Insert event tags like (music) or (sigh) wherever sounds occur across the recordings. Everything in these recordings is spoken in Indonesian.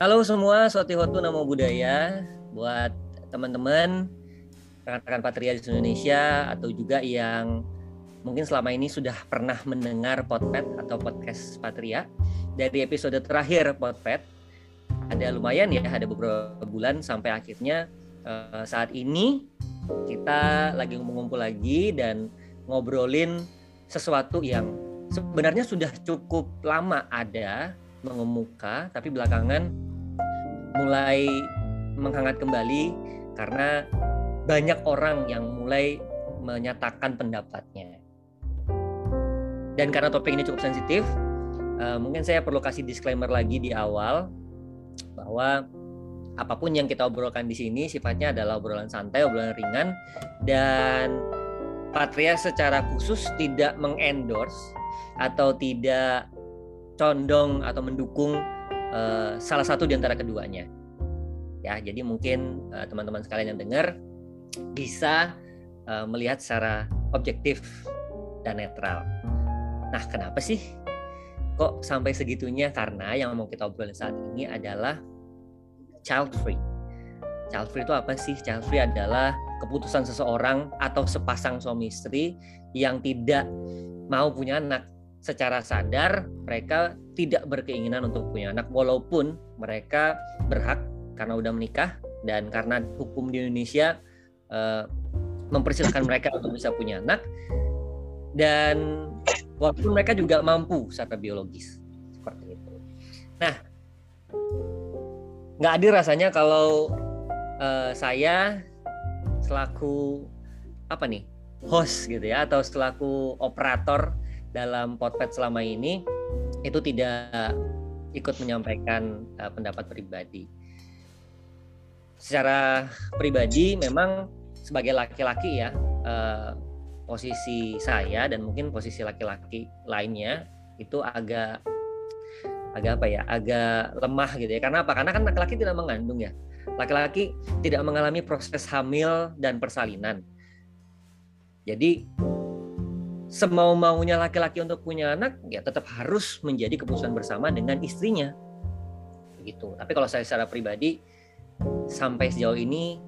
Halo semua, Soti Hotu Namo Budaya buat teman-teman rekan-rekan Patria Indonesia atau juga yang mungkin selama ini sudah pernah mendengar Podpet atau podcast Patria. Dari episode terakhir Podpet ada lumayan ya ada beberapa bulan sampai akhirnya uh, saat ini kita lagi ngumpul-ngumpul lagi dan ngobrolin sesuatu yang sebenarnya sudah cukup lama ada mengemuka tapi belakangan mulai menghangat kembali karena banyak orang yang mulai menyatakan pendapatnya. Dan karena topik ini cukup sensitif, uh, mungkin saya perlu kasih disclaimer lagi di awal bahwa apa pun yang kita obrolkan di sini sifatnya adalah obrolan santai, obrolan ringan dan Patria secara khusus tidak mengendorse atau tidak condong atau mendukung uh, salah satu di antara keduanya. Ya, jadi mungkin eh, teman-teman sekalian yang dengar bisa uh, melihat secara objektif dan netral. Nah, kenapa sih kok sampai segitunya? Karena yang mau kita obrolin saat ini adalah child free. Child free itu apa sih? Child free adalah keputusan seseorang atau sepasang suami istri yang tidak mau punya anak secara sadar mereka tidak berkeinginan untuk punya anak walaupun mereka berhak karena udah menikah dan karena hukum di Indonesia uh, mempersilahkan mereka (laughs) untuk bisa punya anak dan walaupun mereka juga mampu secara biologis seperti itu. Nah, nggak adil rasanya kalau uh, saya selaku apa nih host gitu ya atau selaku operator dalam podcast selama ini itu tidak ikut menyampaikan uh, pendapat pribadi. Secara pribadi memang sebagai laki-laki ya uh, posisi saya dan mungkin posisi laki-laki lainnya itu agak agak apa ya agak lemah gitu ya. Karena apa? Karena kan laki-laki tidak mengandung ya. Laki-laki tidak mengalami proses hamil dan persalinan. Jadi semau maunya laki-laki untuk punya anak ya tetap harus menjadi keputusan bersama dengan istrinya gitu tapi kalau saya secara pribadi sampai sejauh ini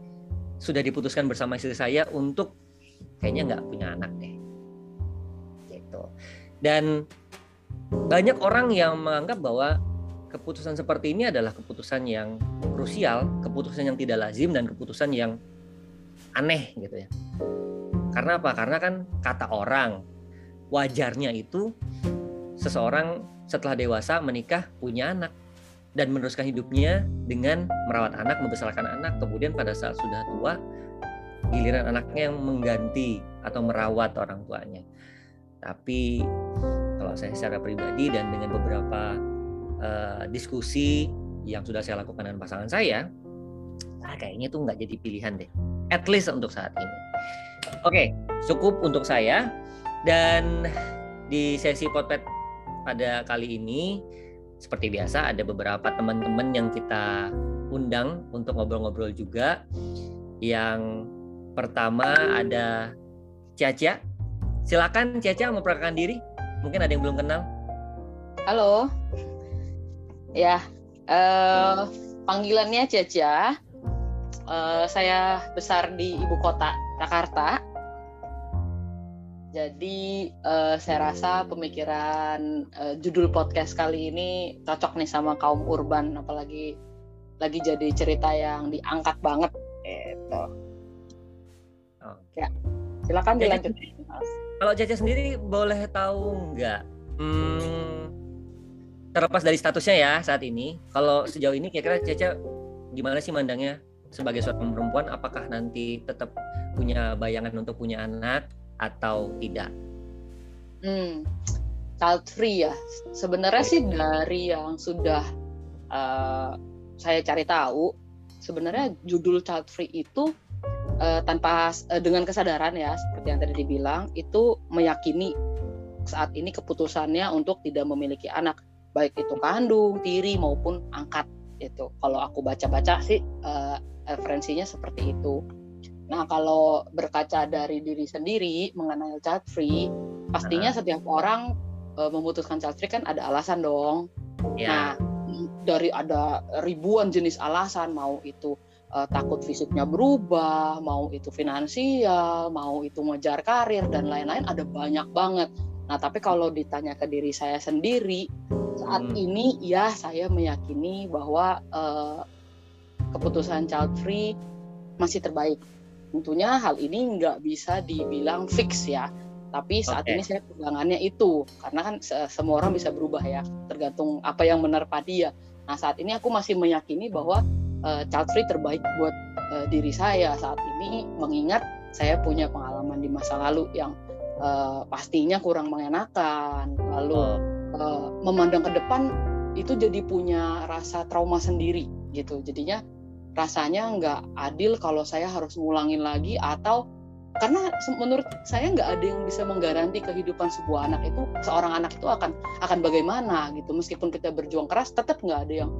sudah diputuskan bersama istri saya untuk kayaknya nggak punya anak deh gitu dan banyak orang yang menganggap bahwa keputusan seperti ini adalah keputusan yang krusial, keputusan yang tidak lazim dan keputusan yang aneh gitu ya. Karena apa? Karena kan kata orang wajarnya itu seseorang setelah dewasa menikah punya anak dan meneruskan hidupnya dengan merawat anak, membesarkan anak, kemudian pada saat sudah tua giliran anaknya yang mengganti atau merawat orang tuanya. Tapi kalau saya secara pribadi dan dengan beberapa uh, diskusi yang sudah saya lakukan dengan pasangan saya, nah kayaknya itu nggak jadi pilihan deh. At least untuk saat ini. Oke, cukup untuk saya. Dan di sesi potpet pada kali ini seperti biasa ada beberapa teman-teman yang kita undang untuk ngobrol-ngobrol juga. Yang pertama ada Caca. Silakan Caca memperkenalkan diri. Mungkin ada yang belum kenal. Halo. Ya, uh, panggilannya Caca. Uh, saya besar di ibu kota Jakarta jadi uh, saya rasa pemikiran uh, judul podcast kali ini cocok nih sama kaum urban, apalagi lagi jadi cerita yang diangkat banget. Itu. Oh. Ya, silakan dilanjutkan. Kalau Caca sendiri boleh tahu nggak? Hmm, terlepas dari statusnya ya saat ini, kalau sejauh ini kira-kira Caca gimana sih mandangnya sebagai seorang perempuan? Apakah nanti tetap punya bayangan untuk punya anak? Atau tidak? Hmm, child free ya. Sebenarnya sih dari yang sudah uh, saya cari tahu, sebenarnya judul child free itu uh, tanpa uh, dengan kesadaran ya, seperti yang tadi dibilang, itu meyakini saat ini keputusannya untuk tidak memiliki anak, baik itu kandung, tiri maupun angkat itu. Kalau aku baca-baca sih uh, referensinya seperti itu. Nah, kalau berkaca dari diri sendiri mengenai child free, pastinya setiap orang e, memutuskan child free kan ada alasan dong. Ya. Nah, dari ada ribuan jenis alasan mau itu uh, takut fisiknya berubah, mau itu finansial, mau itu ngejar karir dan lain-lain ada banyak banget. Nah, tapi kalau ditanya ke diri saya sendiri, saat hmm. ini ya saya meyakini bahwa uh, keputusan child free masih terbaik. Tentunya hal ini nggak bisa dibilang fix ya, tapi saat okay. ini saya pegangannya itu karena kan semua orang bisa berubah ya, tergantung apa yang menerpa dia. Nah saat ini aku masih meyakini bahwa uh, child free terbaik buat uh, diri saya saat ini mengingat saya punya pengalaman di masa lalu yang uh, pastinya kurang mengenakan lalu uh, memandang ke depan itu jadi punya rasa trauma sendiri gitu jadinya rasanya nggak adil kalau saya harus ngulangin lagi atau karena menurut saya nggak ada yang bisa menggaranti kehidupan sebuah anak itu seorang anak itu akan akan bagaimana gitu meskipun kita berjuang keras tetap nggak ada yang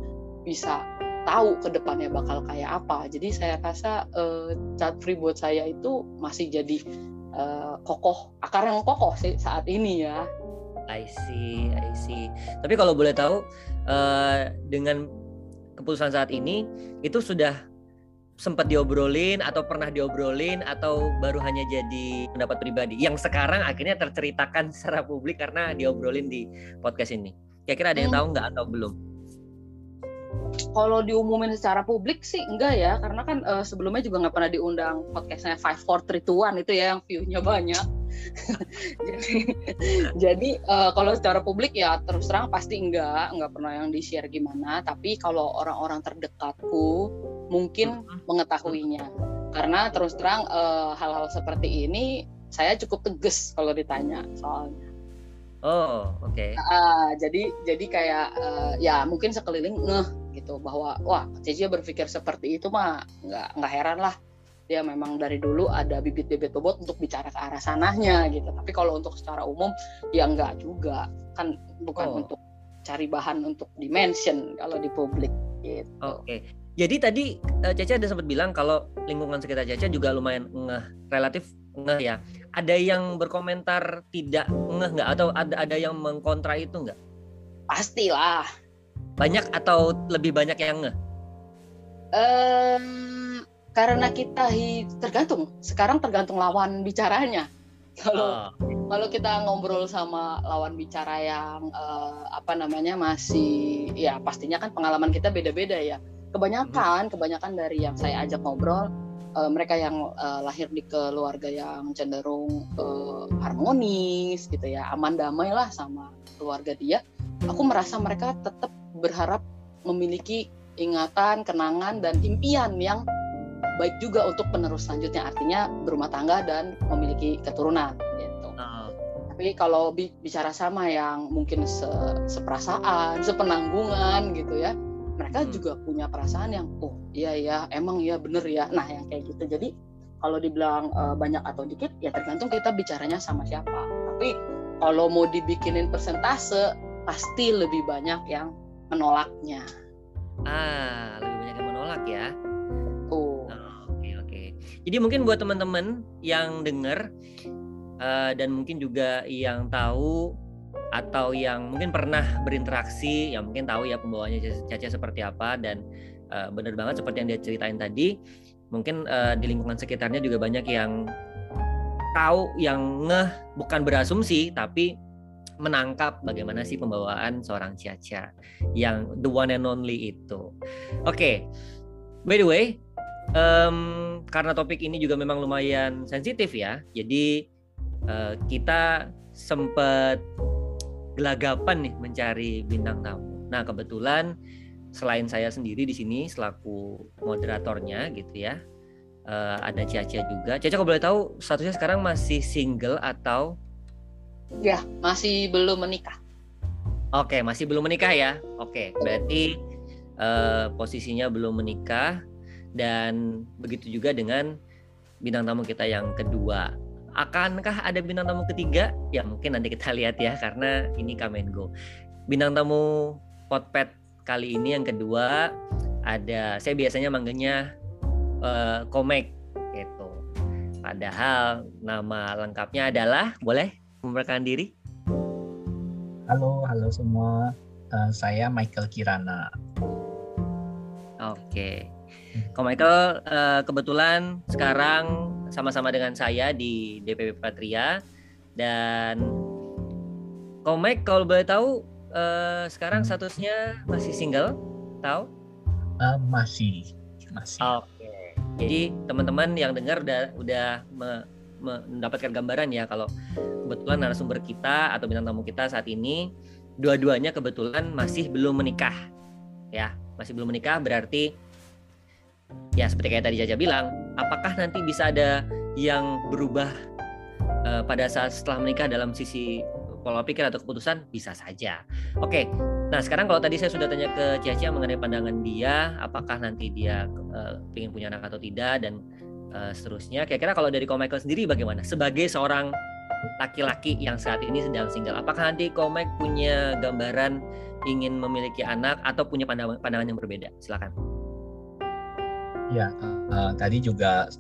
bisa tahu ke depannya bakal kayak apa. Jadi saya rasa uh, child free buat saya itu masih jadi uh, kokoh, akar yang kokoh sih saat ini ya. I see, I see. Tapi kalau boleh tahu uh, dengan keputusan saat ini itu sudah sempat diobrolin atau pernah diobrolin atau baru hanya jadi pendapat pribadi yang sekarang akhirnya terceritakan (laughs) secara publik karena diobrolin di podcast ini. Kira-kira ada yang hmm. tahu nggak atau belum? kalau diumumin secara publik sih enggak ya karena kan uh, sebelumnya juga nggak pernah diundang podcastnya Five Four Three Two One itu ya yang viewnya banyak (laughs) jadi jadi uh, kalau secara publik ya terus terang pasti enggak enggak pernah yang di share gimana tapi kalau orang-orang terdekatku mungkin mengetahuinya karena terus terang uh, hal-hal seperti ini saya cukup tegas kalau ditanya soalnya Oh, oke. Okay. Uh, jadi jadi kayak uh, ya mungkin sekeliling ngeh gitu bahwa wah Cici berpikir seperti itu mah nggak nggak heran lah dia memang dari dulu ada bibit-bibit bobot untuk bicara ke arah sananya gitu. Tapi kalau untuk secara umum ya enggak juga kan bukan oh. untuk cari bahan untuk dimension kalau di publik gitu. Oke. Okay. Jadi tadi uh, Caca ada sempat bilang kalau lingkungan sekitar Caca juga lumayan ngeh, relatif ngeh ya ada yang berkomentar tidak ngeh nggak atau ada ada yang mengkontra itu nggak? Pastilah. Banyak atau lebih banyak yang ngeh? Um, karena kita tergantung. Sekarang tergantung lawan bicaranya. (laughs) Kalau oh. kalau kita ngobrol sama lawan bicara yang uh, apa namanya masih ya pastinya kan pengalaman kita beda-beda ya. Kebanyakan hmm. kebanyakan dari yang saya ajak ngobrol uh, mereka yang uh, lahir di keluarga yang cenderung uh, harmonis gitu ya aman damai lah sama keluarga dia aku merasa mereka tetap berharap memiliki ingatan kenangan dan impian yang baik juga untuk penerus selanjutnya artinya berumah tangga dan memiliki keturunan gitu. Uh. tapi kalau bicara sama yang mungkin se seperasaan sepenanggungan gitu ya mereka hmm. juga punya perasaan yang oh iya ya emang iya bener ya. Nah yang kayak gitu. Jadi kalau dibilang uh, banyak atau dikit ya tergantung kita bicaranya sama siapa. Tapi kalau mau dibikinin persentase pasti lebih banyak yang menolaknya. Ah lebih banyak yang menolak ya jadi mungkin buat teman-teman yang dengar uh, dan mungkin juga yang tahu atau yang mungkin pernah berinteraksi yang mungkin tahu ya pembawanya Caca seperti apa dan uh, benar banget seperti yang dia ceritain tadi mungkin uh, di lingkungan sekitarnya juga banyak yang tahu yang ngeh bukan berasumsi tapi menangkap bagaimana sih pembawaan seorang Caca yang the one and only itu. Oke, okay. by the way, um, karena topik ini juga memang lumayan sensitif ya, jadi uh, kita sempat gelagapan nih mencari bintang tamu. Nah, kebetulan selain saya sendiri di sini selaku moderatornya gitu ya. Uh, ada Caca juga. Caca kalau boleh tahu statusnya sekarang masih single atau Ya, masih belum menikah. Oke, masih belum menikah ya. Oke, berarti uh, posisinya belum menikah dan begitu juga dengan bintang tamu kita yang kedua akankah ada bintang tamu ketiga? Ya mungkin nanti kita lihat ya karena ini Kamengo. Bintang tamu Potpet kali ini yang kedua ada saya biasanya manggilnya uh, Komek gitu. Padahal nama lengkapnya adalah boleh memperkenalkan diri? Halo, halo semua. Uh, saya Michael Kirana. Oke. Ko Michael uh, kebetulan sekarang sama-sama dengan saya di DPP Patria dan Ko Mike kalau boleh tahu uh, sekarang statusnya masih single, tahu? Uh, masih, masih. Oke. Jadi teman-teman yang dengar udah udah me, mendapatkan gambaran ya kalau kebetulan narasumber kita atau bintang tamu kita saat ini dua-duanya kebetulan masih belum menikah ya masih belum menikah berarti ya seperti kayak tadi Jaja bilang apakah nanti bisa ada yang berubah uh, pada saat setelah menikah dalam sisi pola pikir atau keputusan bisa saja. Oke, nah sekarang kalau tadi saya sudah tanya ke Cia mengenai pandangan dia, apakah nanti dia uh, ingin punya anak atau tidak dan uh, seterusnya. Kira-kira kalau dari Ko sendiri bagaimana? Sebagai seorang laki-laki yang saat ini sedang single. Apakah nanti Komek punya gambaran ingin memiliki anak atau punya pandangan, pandangan yang berbeda? Silakan. Ya, uh, tadi juga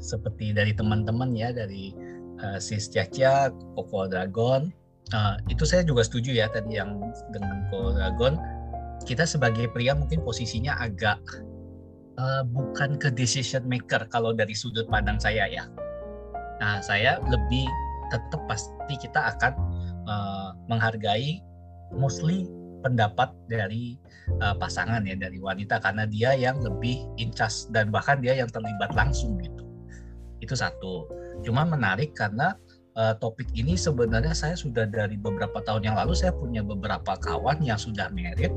seperti dari teman-teman ya dari uh, Sis Caca, Koko Dragon, uh, itu saya juga setuju ya tadi yang dengan Koko Dragon. Kita sebagai pria mungkin posisinya agak uh, bukan ke decision maker kalau dari sudut pandang saya ya. Nah, saya lebih tetap pasti kita akan uh, menghargai mostly pendapat dari uh, pasangan ya dari wanita karena dia yang lebih incas dan bahkan dia yang terlibat langsung gitu. Itu satu. Cuma menarik karena uh, topik ini sebenarnya saya sudah dari beberapa tahun yang lalu saya punya beberapa kawan yang sudah merit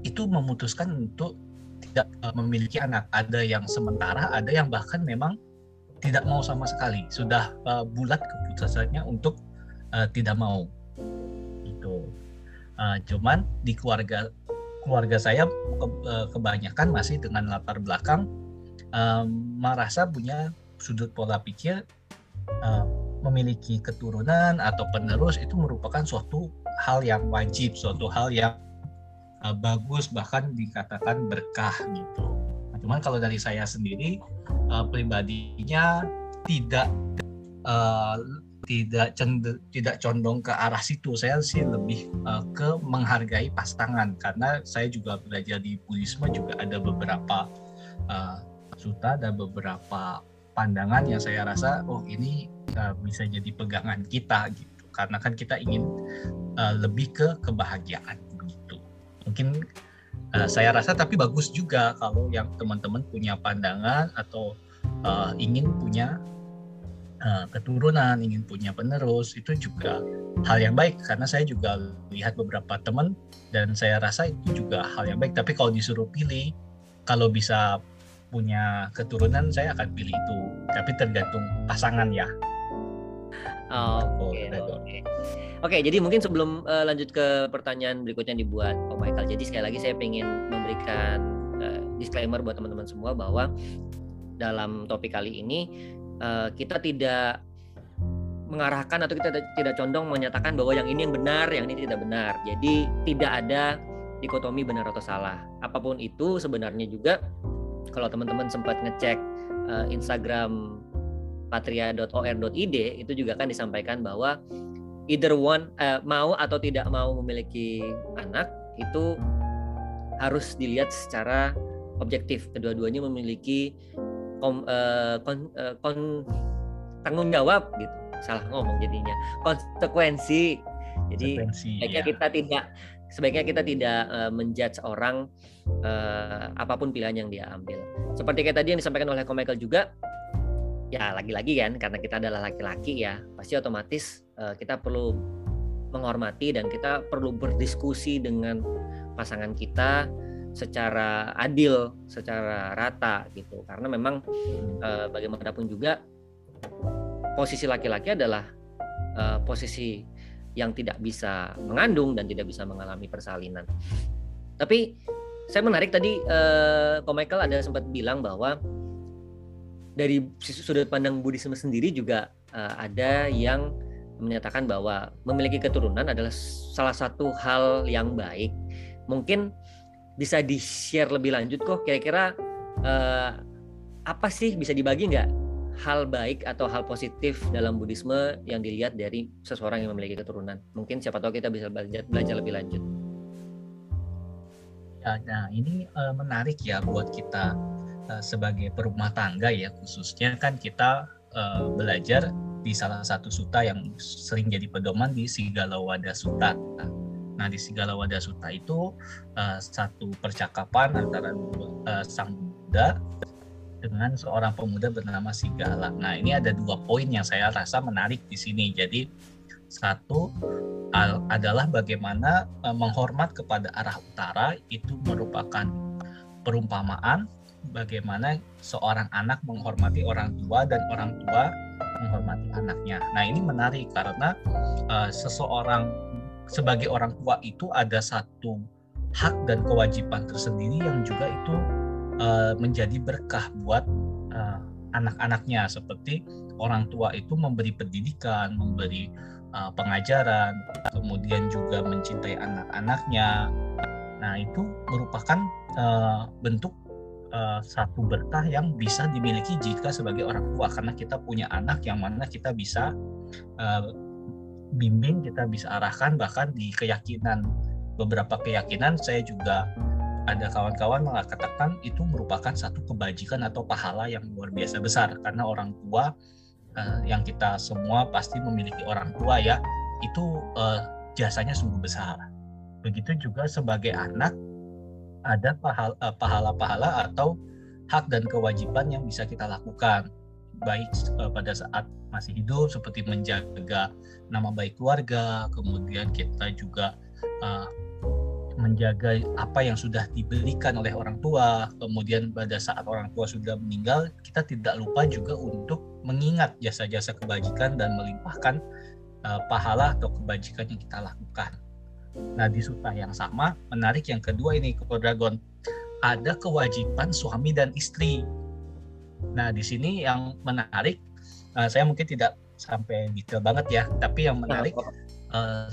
itu memutuskan untuk tidak uh, memiliki anak. Ada yang sementara ada yang bahkan memang tidak mau sama sekali. Sudah uh, bulat keputusannya untuk uh, tidak mau. Itu uh, cuman di keluarga keluarga saya ke, uh, kebanyakan masih dengan latar belakang um, merasa punya sudut pola pikir uh, memiliki keturunan atau penerus itu merupakan suatu hal yang wajib suatu hal yang uh, bagus bahkan dikatakan berkah gitu. Nah, cuman kalau dari saya sendiri uh, pribadinya tidak uh, tidak cend tidak condong ke arah situ. Saya sih lebih uh, ke menghargai pasangan. Karena saya juga belajar di Buddhisme juga ada beberapa uh, suta dan beberapa pandangan yang saya rasa oh ini uh, bisa jadi pegangan kita gitu. Karena kan kita ingin uh, lebih ke kebahagiaan begitu mungkin uh, saya rasa tapi bagus juga kalau yang teman-teman punya pandangan atau uh, ingin punya uh, keturunan, ingin punya penerus, itu juga hal yang baik karena saya juga lihat beberapa teman dan saya rasa itu juga hal yang baik. Tapi kalau disuruh pilih, kalau bisa punya keturunan, saya akan pilih itu. Tapi tergantung pasangan ya. Oh, Oke, okay, oke. Okay. jadi mungkin sebelum uh, lanjut ke pertanyaan berikutnya yang dibuat Pak Michael. Jadi sekali lagi saya ingin memberikan uh, disclaimer buat teman-teman semua bahwa dalam topik kali ini uh, kita tidak mengarahkan atau kita tidak condong menyatakan bahwa yang ini yang benar, yang ini tidak benar. Jadi tidak ada dikotomi benar atau salah. Apa pun itu sebenarnya juga kalau teman-teman sempat ngecek uh, Instagram patria.or.id itu juga kan disampaikan bahwa either one uh, mau atau tidak mau memiliki anak itu harus dilihat secara objektif. Kedua-duanya memiliki kom, uh, kon, uh, kon, tanggung jawab gitu. Salah ngomong jadinya. Konsekuensi. Jadi sebaiknya ya. kita tidak sebaiknya kita tidak uh, menjudge orang uh, apa pun pilihan yang dia ambil. Seperti kayak tadi yang disampaikan oleh Ko Michael juga ya lagi-lagi kan karena kita adalah laki-laki ya pasti otomatis uh, kita perlu menghormati dan kita perlu berdiskusi dengan pasangan kita secara adil, secara rata gitu. Karena memang uh, bagaimanapun juga posisi laki-laki adalah uh, posisi yang tidak bisa mengandung dan tidak bisa mengalami persalinan. Tapi saya menarik tadi uh, Ko Michael ada sempat bilang bahwa dari sudut pandang Buddhisme sendiri juga uh, ada yang menyatakan bahwa memiliki keturunan adalah salah satu hal yang baik. Mungkin bisa di share lebih lanjut kok kira-kira uh, apa sih bisa dibagi nggak hal baik atau hal positif dalam Buddhisme yang dilihat dari seseorang yang memiliki keturunan mungkin siapa tahu kita bisa belajar, belajar lebih lanjut Ya, nah ini uh, menarik ya buat kita uh, sebagai perumah tangga ya khususnya kan kita uh, belajar di salah satu suta yang sering jadi pedoman di Sigala Wada Suta. Nah di Sigala Wada Suta itu uh, satu percakapan antara dua, uh, sang Buddha dengan seorang pemuda bernama Sigala. Nah ini ada dua poin yang saya rasa menarik di sini. Jadi satu adalah bagaimana uh, menghormat kepada arah utara itu merupakan perumpamaan bagaimana seorang anak menghormati orang tua dan orang tua menghormati anaknya. Nah ini menarik karena uh, seseorang sebagai orang tua itu ada satu hak dan kewajiban tersendiri yang juga itu uh, menjadi berkah buat uh, anak-anaknya seperti orang tua itu memberi pendidikan, memberi uh, pengajaran, kemudian juga mencintai anak-anaknya. Nah, itu merupakan uh, bentuk uh, satu berkah yang bisa dimiliki jika sebagai orang tua karena kita punya anak yang mana kita bisa uh, bimbing, kita bisa arahkan bahkan di keyakinan beberapa keyakinan saya juga ada kawan-kawan mengatakan itu merupakan satu kebajikan atau pahala yang luar biasa besar karena orang tua uh, yang kita semua pasti memiliki orang tua ya itu uh, jasanya sungguh besar. Begitu juga sebagai anak ada eh, pahala-pahala atau hak dan kewajiban yang bisa kita lakukan baik uh, pada saat masih hidup seperti menjaga nama baik keluarga, kemudian kita juga uh, menjaga apa yang sudah diberikan oleh orang tua, kemudian pada saat orang tua sudah meninggal, kita tidak lupa juga untuk mengingat jasa-jasa kebajikan dan melimpahkan uh, pahala atau kebajikan yang kita lakukan. Nah, di suta yang sama, menarik yang kedua ini ke Dragon, ada kewajiban suami dan istri. Nah, di sini yang menarik, uh, saya mungkin tidak sampai detail banget ya, tapi yang menarik uh,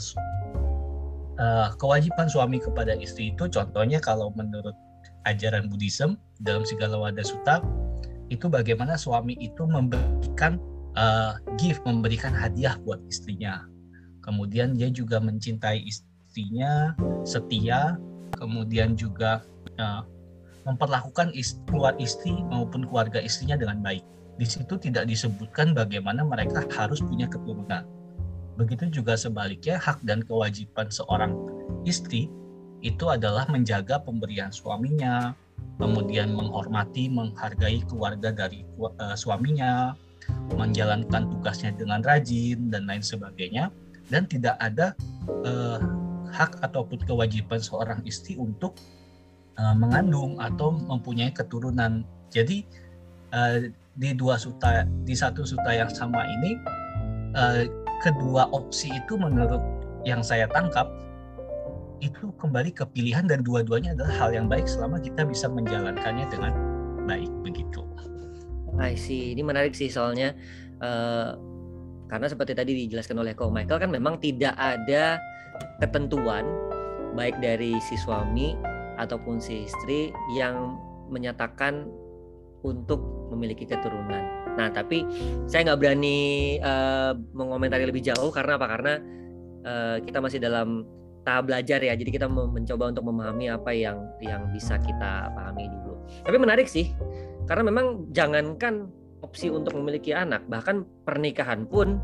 uh, kewajiban suami kepada istri itu contohnya kalau menurut ajaran Buddhism dalam segala wadah sutta itu bagaimana suami itu memberikan uh, gift memberikan hadiah buat istrinya. Kemudian dia juga mencintai istrinya setia kemudian juga uh, memperlakukan istri, istri maupun keluarga istrinya dengan baik. Di situ tidak disebutkan bagaimana mereka harus punya keturunan. Begitu juga sebaliknya hak dan kewajiban seorang istri itu adalah menjaga pemberian suaminya, kemudian menghormati, menghargai keluarga dari uh, suaminya, menjalankan tugasnya dengan rajin dan lain sebagainya, dan tidak ada uh, hak ataupun kewajiban seorang istri untuk uh, mengandung atau mempunyai keturunan. Jadi uh, di dua suta, di satu suta yang sama ini uh, kedua opsi itu menurut yang saya tangkap itu kembali ke pilihan dan dua-duanya adalah hal yang baik selama kita bisa menjalankannya dengan baik begitu. I see. Ini menarik sih soalnya uh, karena seperti tadi dijelaskan oleh Ko Michael kan memang tidak ada ketentuan baik dari si suami ataupun si istri yang menyatakan untuk memiliki keturunan. Nah, tapi saya nggak berani uh, mengomentari lebih jauh karena apa? Karena uh, kita masih dalam tahap belajar ya. Jadi kita mencoba untuk memahami apa yang yang bisa kita pahami dulu. Tapi menarik sih, karena memang jangankan opsi untuk memiliki anak, bahkan pernikahan pun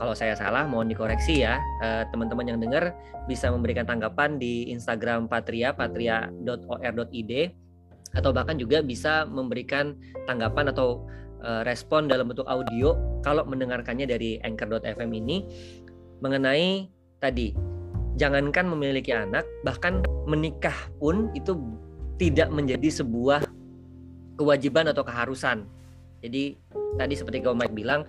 kalau saya salah mohon dikoreksi ya uh, teman-teman yang dengar bisa memberikan tanggapan di Instagram Patria patria.or.id atau bahkan juga bisa memberikan tanggapan atau uh, respon dalam bentuk audio kalau mendengarkannya dari anchor.fm ini mengenai tadi jangankan memiliki anak bahkan menikah pun itu tidak menjadi sebuah kewajiban atau keharusan. Jadi tadi seperti kau Mike bilang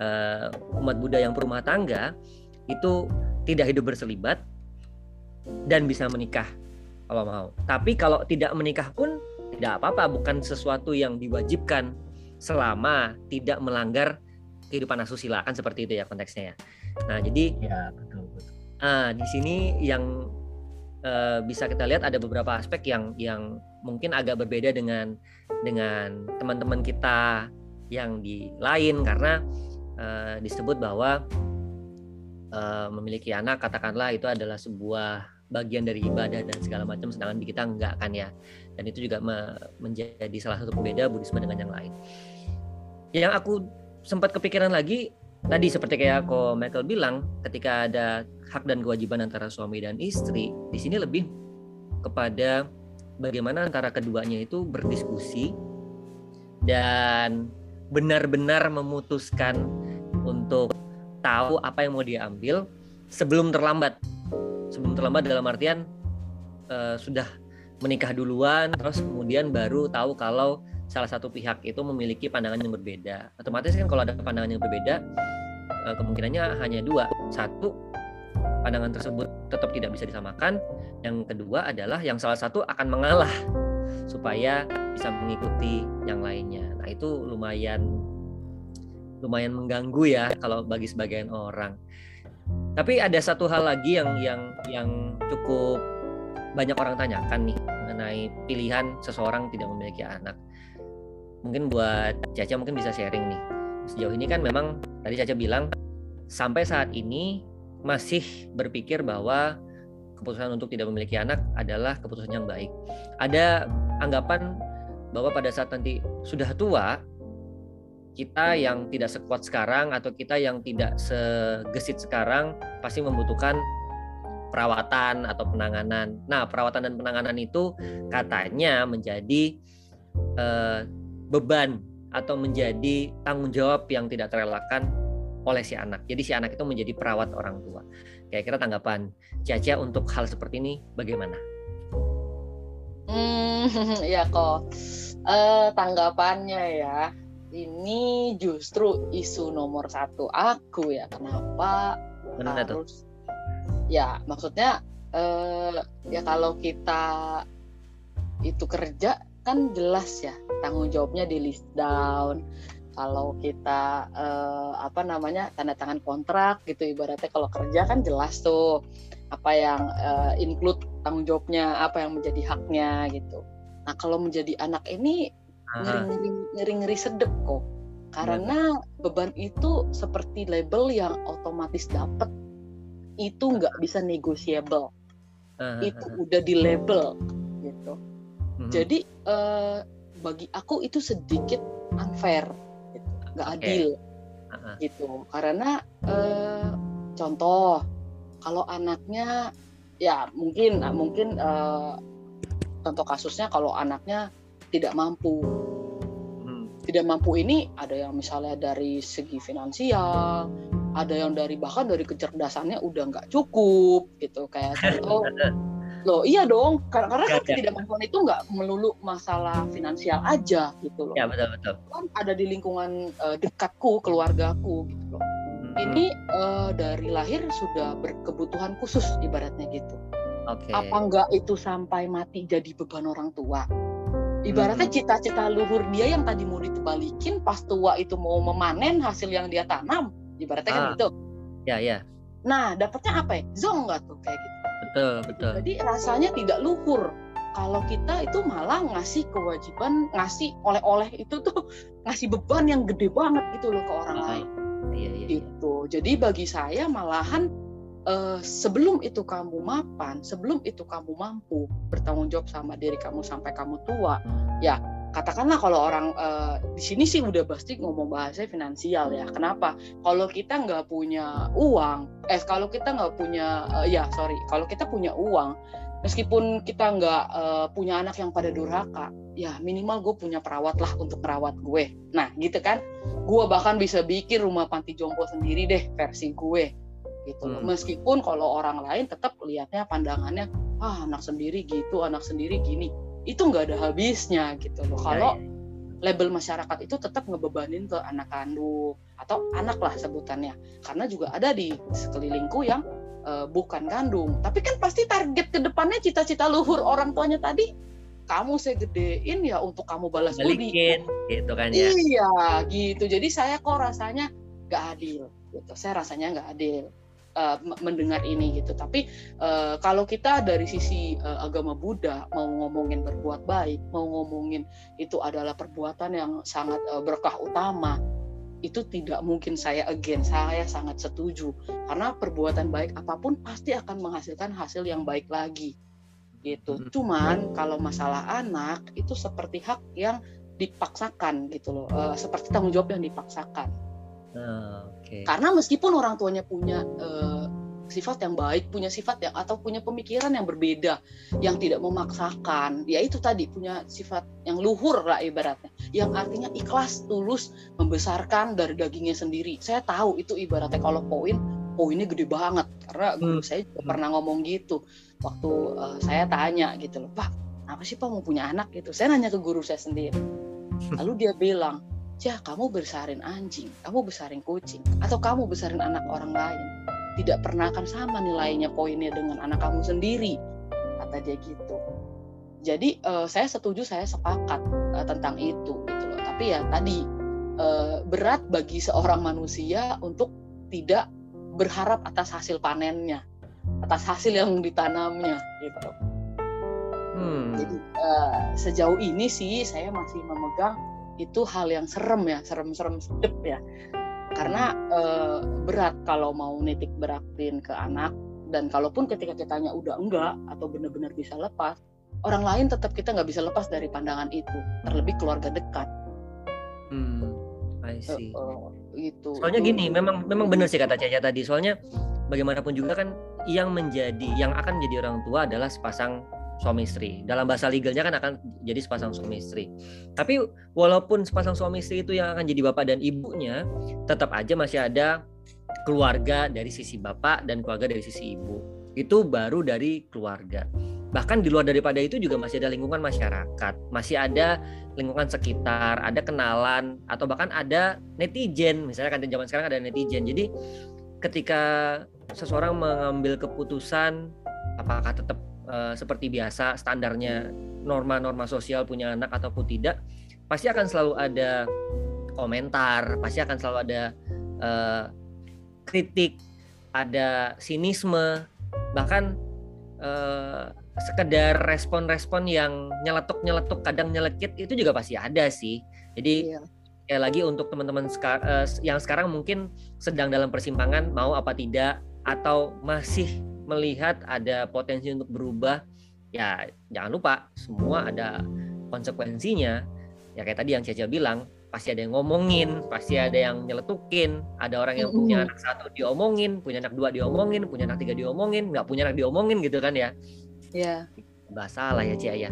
uh, umat Buddha yang berumah tangga itu tidak hidup berselibat dan bisa menikah kalau mau. Tapi kalau tidak menikah pun tidak apa-apa, bukan sesuatu yang diwajibkan selama tidak melanggar kehidupan asusila kan seperti itu ya konteksnya ya. Nah jadi ya betul betul. Uh, di sini yang uh, bisa kita lihat ada beberapa aspek yang yang mungkin agak berbeda dengan dengan teman-teman kita yang di lain karena uh, disebut bahwa uh, memiliki anak katakanlah itu adalah sebuah bagian dari ibadah dan segala macam sedangkan di kita enggak kan ya. Dan itu juga menjadi salah satu pembeda Buddhisme dengan yang lain. Yang aku sempat kepikiran lagi tadi seperti kayak ko Michael bilang ketika ada hak dan kewajiban antara suami dan istri di sini lebih kepada bagaimana antara keduanya itu berdiskusi dan benar-benar memutuskan untuk tahu apa yang mau diambil sebelum terlambat. Sebelum terlambat dalam artian uh, sudah menikah duluan terus kemudian baru tahu kalau salah satu pihak itu memiliki pandangan yang berbeda. Otomatis kan kalau ada pandangan yang berbeda uh, kemungkinannya hanya dua. Satu pandangan tersebut tetap tidak bisa disamakan. Yang kedua adalah yang salah satu akan mengalah supaya bisa mengikuti yang lainnya. Nah itu lumayan lumayan mengganggu ya kalau bagi sebagian orang tapi ada satu hal lagi yang yang yang cukup banyak orang tanyakan nih mengenai pilihan seseorang tidak memiliki anak. Mungkin buat Caca mungkin bisa sharing nih. Sejauh ini kan memang tadi Caca bilang sampai saat ini masih berpikir bahwa keputusan untuk tidak memiliki anak adalah keputusan yang baik. Ada anggapan bahwa pada saat nanti sudah tua kita yang tidak sekuat sekarang atau kita yang tidak segesit sekarang pasti membutuhkan perawatan atau penanganan. Nah, perawatan dan penanganan itu katanya menjadi eh, beban atau menjadi tanggung jawab yang tidak terelakkan oleh si anak. Jadi si anak itu menjadi perawat orang tua. Kira-kira tanggapan Caca untuk hal seperti ini bagaimana? Hmm, (laughs) ya kok. Uh, tanggapannya ya ini justru isu nomor satu aku ya kenapa Benar harus itu? ya maksudnya eh, ya kalau kita itu kerja kan jelas ya tanggung jawabnya di list down kalau kita eh, apa namanya tanda tangan kontrak gitu ibaratnya kalau kerja kan jelas tuh apa yang eh, include tanggung jawabnya apa yang menjadi haknya gitu nah kalau menjadi anak ini ngeri-ngeri sedep kok. Karena beban itu seperti label yang otomatis dapat itu nggak bisa negotiable. Itu udah di label gitu. Hmm. jadi uh, bagi aku itu sedikit unfair gitu. nggak okay. adil gitu. Karena uh, contoh kalau anaknya ya mungkin mungkin uh, contoh kasusnya kalau anaknya tidak mampu. Tidak mampu ini ada yang misalnya dari segi finansial ada yang dari bahkan dari kecerdasannya udah nggak cukup gitu. Kayak contoh (laughs) loh iya dong karena kan ketidakmampuan itu nggak melulu masalah finansial aja gitu loh. Ya betul betul. Kan ada di lingkungan uh, dekatku keluargaku gitu loh. Hmm. ini uh, dari lahir sudah berkebutuhan khusus ibaratnya gitu. Okay. apa enggak itu sampai mati jadi beban orang tua Ibaratnya hmm. cita-cita luhur dia yang tadi mau ditebalikin pas tua itu mau memanen hasil yang dia tanam. Ibaratnya kan ah. kan gitu. Ya, ya. Nah, dapatnya apa ya? Zong nggak tuh kayak gitu. Betul, betul. Jadi rasanya tidak luhur. Kalau kita itu malah ngasih kewajiban, ngasih oleh-oleh itu tuh (laughs) ngasih beban yang gede banget gitu loh ke orang ah. lain. Iya, iya, iya. Gitu. Jadi bagi saya malahan uh, sebelum itu kamu mapan, sebelum itu kamu mampu bertanggung jawab sama diri kamu sampai kamu tua, ya katakanlah kalau orang uh, di sini sih udah pasti ngomong bahasa finansial ya. Kenapa? Kalau kita nggak punya uang, eh kalau kita nggak punya, uh, ya sorry, kalau kita punya uang, meskipun kita nggak uh, punya anak yang pada durhaka, ya minimal gue punya perawat lah untuk merawat gue. Nah gitu kan, gue bahkan bisa bikin rumah panti jompo sendiri deh versi gue gitu Hmm. Meskipun kalau orang lain tetap lihatnya pandangannya ah anak sendiri gitu, anak sendiri gini. Itu nggak ada habisnya gitu loh. Ya, kalau ya. label masyarakat itu tetap ngebebanin ke anak kandung atau anak lah sebutannya. Karena juga ada di sekelilingku yang uh, bukan kandung. Tapi kan pasti target ke depannya cita-cita luhur orang tuanya tadi kamu saya gedein ya untuk kamu balas budi gitu kan ya iya gitu jadi saya kok rasanya nggak adil gitu saya rasanya nggak adil uh, mendengar ini gitu. Tapi uh, kalau kita dari sisi uh, agama Buddha mau ngomongin berbuat baik, mau ngomongin itu adalah perbuatan yang sangat uh, berkah utama, itu tidak mungkin saya again saya sangat setuju. Karena perbuatan baik apa pun pasti akan menghasilkan hasil yang baik lagi. Gitu. Hmm. cuman kalau masalah anak itu seperti hak yang dipaksakan gitu loh. Uh, seperti tanggung jawab yang dipaksakan. Uh, okay. karena meskipun orang tuanya punya uh, sifat yang baik, punya sifat yang atau punya pemikiran yang berbeda, yang tidak memaksakan. Ya itu tadi punya sifat yang luhur lah ibaratnya, yang artinya ikhlas, tulus, membesarkan dari dagingnya sendiri. Saya tahu itu ibaratnya kalau poin, poinnya gede banget karena guru hmm. saya juga pernah ngomong gitu waktu uh, saya tanya gitu loh, Pak, apa sih Pak mau punya anak gitu? Saya nanya ke guru saya sendiri. Lalu dia bilang, ya kamu besarin anjing, kamu besarin kucing, atau kamu besarin anak orang lain. Tidak pernah akan sama nilainya poinnya dengan anak kamu sendiri kata dia gitu. Jadi uh, saya setuju saya sepakat uh, tentang itu gitu loh. Tapi ya tadi uh, berat bagi seorang manusia untuk tidak berharap atas hasil panennya atas hasil yang ditanamnya gitu. Hmm. jadi uh, sejauh ini sih saya masih memegang itu hal yang serem ya serem-serem sedep ya. Karena uh, berat kalau mau nitik beratin ke anak dan kalaupun ketika kitanya udah enggak atau benar-benar bisa lepas orang lain tetap kita nggak bisa lepas dari pandangan itu terlebih keluarga dekat. Hmm I see. Gitu. Soalnya gini memang memang benar sih kata Caca tadi soalnya bagaimanapun juga kan yang menjadi yang akan menjadi orang tua adalah sepasang suami istri. Dalam bahasa legalnya kan akan jadi sepasang suami istri. Tapi walaupun sepasang suami istri itu yang akan jadi bapak dan ibunya, tetap aja masih ada keluarga dari sisi bapak dan keluarga dari sisi ibu. Itu baru dari keluarga. Bahkan di luar daripada itu juga masih ada lingkungan masyarakat, masih ada lingkungan sekitar, ada kenalan atau bahkan ada netizen. Misalnya kan zaman sekarang ada netizen. Jadi ketika seseorang mengambil keputusan apakah tetap uh, seperti biasa standarnya norma-norma sosial punya anak ataupun tidak pasti akan selalu ada komentar pasti akan selalu ada uh, kritik ada sinisme bahkan uh, sekedar respon-respon yang nyeletuk-nyeletuk kadang nyelekit itu juga pasti ada sih jadi iya. ya lagi untuk teman-teman uh, yang sekarang mungkin sedang dalam persimpangan mau apa tidak atau masih melihat ada potensi untuk berubah ya jangan lupa semua ada konsekuensinya. Ya kayak tadi yang Caca bilang pasti ada yang ngomongin pasti ada yang nyeletukin. Ada orang yang punya anak satu diomongin punya anak dua diomongin punya anak tiga diomongin nggak punya anak diomongin gitu kan ya. Ya nggak salah ya Cia ya.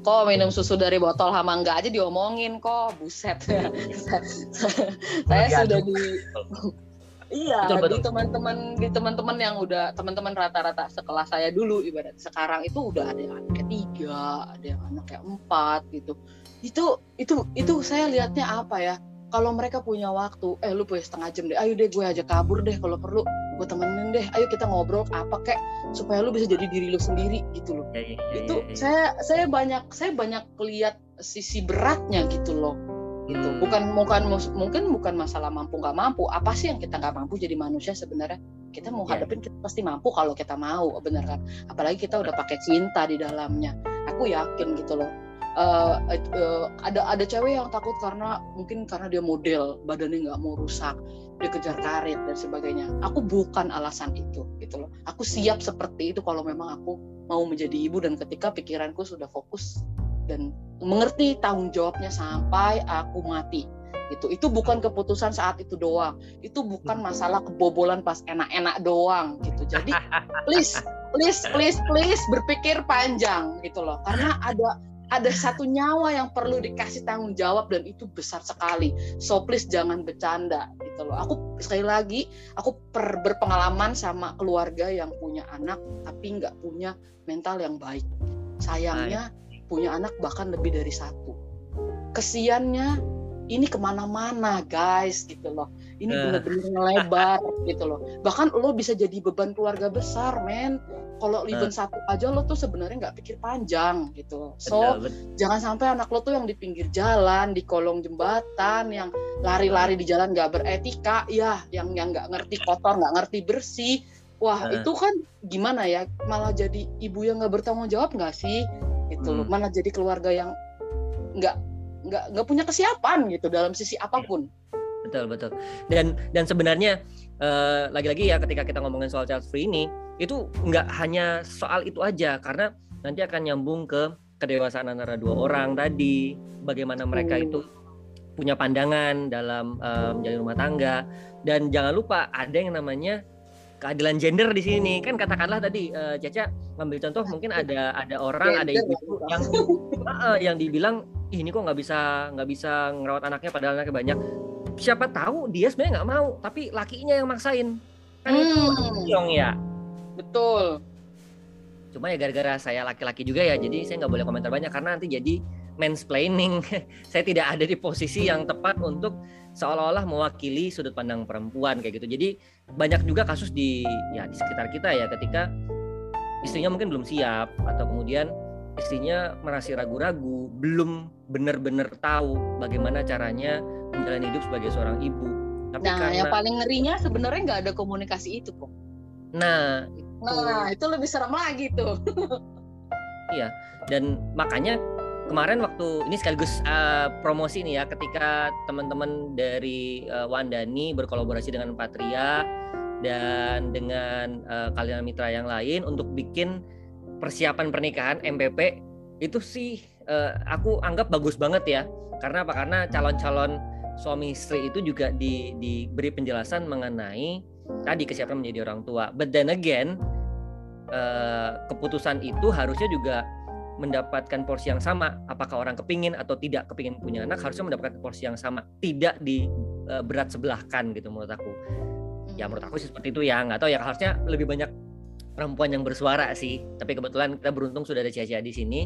Kok minum susu dari botol hama enggak aja diomongin kok? Buset. (laughs) Saya sudah di (laughs) Iya, betul, betul. di teman-teman di teman-teman yang udah teman-teman rata-rata sekelas saya dulu ibarat sekarang itu udah ada yang anak ketiga, ada yang anak yang empat gitu. Itu itu itu saya lihatnya apa ya? Kalau mereka punya waktu, eh lu punya setengah jam deh, ayo deh gue aja kabur deh kalau perlu gue temenin deh, ayo kita ngobrol apa kek supaya lu bisa jadi diri lu sendiri gitu loh. Ya, ya, ya, itu ya, ya. saya saya banyak saya banyak lihat sisi beratnya gitu loh gitu. Hmm. bukan bukan mungkin bukan masalah mampu nggak mampu. Apa sih yang kita nggak mampu jadi manusia sebenarnya? Kita mau yeah. hadapin kita pasti mampu kalau kita mau bener kan? Apalagi kita udah pakai cinta di dalamnya. Aku yakin gitu loh. Uh, uh, ada ada cewek yang takut karena mungkin karena dia model badannya nggak mau rusak dia kejar karir dan sebagainya. Aku bukan alasan itu gitu loh. Aku siap seperti itu kalau memang aku mau menjadi ibu dan ketika pikiranku sudah fokus dan mengerti tanggung jawabnya sampai aku mati. Itu itu bukan keputusan saat itu doang. Itu bukan masalah kebobolan pas enak-enak doang gitu. Jadi (laughs) please please please please berpikir panjang gitu loh. Karena ada ada satu nyawa yang perlu dikasih tanggung jawab dan itu besar sekali. So please jangan bercanda gitu loh. Aku sekali lagi aku per, berpengalaman sama keluarga yang punya anak tapi nggak punya mental yang baik. Sayangnya punya anak bahkan lebih dari satu. Kesiannya ini ke mana-mana guys gitu loh. Ini uh. bener-bener ngelebar (laughs) gitu loh. Bahkan lo bisa jadi beban keluarga besar men. Kalau liban uh. satu aja lo tuh sebenarnya nggak pikir panjang gitu. So jangan sampai anak lo tuh yang di pinggir jalan di kolong jembatan yang lari-lari di jalan nggak beretika. Ya yang yang nggak ngerti kotor nggak ngerti bersih wah uh. itu kan gimana ya? Malah jadi ibu yang nggak bertanggung jawab nggak sih? Gitu hmm. mana jadi keluarga yang nggak nggak nggak punya kesiapan gitu dalam sisi apa pun. Betul betul. Dan dan sebenarnya uh, lagi-lagi ya ketika kita ngomongin soal child free ini itu nggak hanya soal itu aja. Karena nanti akan nyambung ke kedewasaan antara dua orang tadi. Bagaimana mereka itu punya pandangan dalam uh, menjalin rumah tangga. Dan jangan lupa ada yang namanya keadilan gender di sini kan katakanlah tadi uh, Caca ngambil contoh mungkin ada ada orang ada ibu yang uh, yang dibilang Ih, ini kok nggak bisa nggak bisa ngerawat anaknya padahal anaknya banyak. Siapa tahu dia sebenarnya nggak mau tapi lakinya yang maksain. Kan hmm. itu yang ya. Betul. Cuma ya gara-gara saya laki-laki juga ya jadi saya nggak boleh komentar banyak karena nanti jadi mansplaining. (laughs) Saya tidak ada di posisi yang tepat untuk seolah-olah mewakili sudut pandang perempuan kayak gitu. Jadi banyak juga kasus di ya di sekitar kita ya ketika istrinya mungkin belum siap atau kemudian istrinya merasa ragu-ragu, belum benar-benar tahu bagaimana caranya menjalani hidup sebagai seorang ibu. Tapi nah, karena, yang paling ngerinya sebenarnya nggak ada komunikasi itu kok. Nah, itu. nah itu lebih serem lagi tuh. (laughs) iya, dan makanya kemarin waktu ini sekaligus uh, promosi nih ya ketika teman-teman dari uh, Wandani berkolaborasi dengan Patria dan dengan uh, kalian mitra yang lain untuk bikin persiapan pernikahan MPP itu sih uh, aku anggap bagus banget ya. Karena apa? Karena calon-calon suami istri itu juga di, diberi penjelasan mengenai tadi kesiapan menjadi orang tua. But then again uh, keputusan itu harusnya juga mendapatkan porsi yang sama apakah orang kepingin atau tidak kepingin punya anak harusnya mendapatkan porsi yang sama tidak di uh, berat sebelahkan gitu menurut aku. Ya menurut aku sih seperti itu ya nggak tahu ya harusnya lebih banyak perempuan yang bersuara sih. Tapi kebetulan kita beruntung sudah ada Cia di sini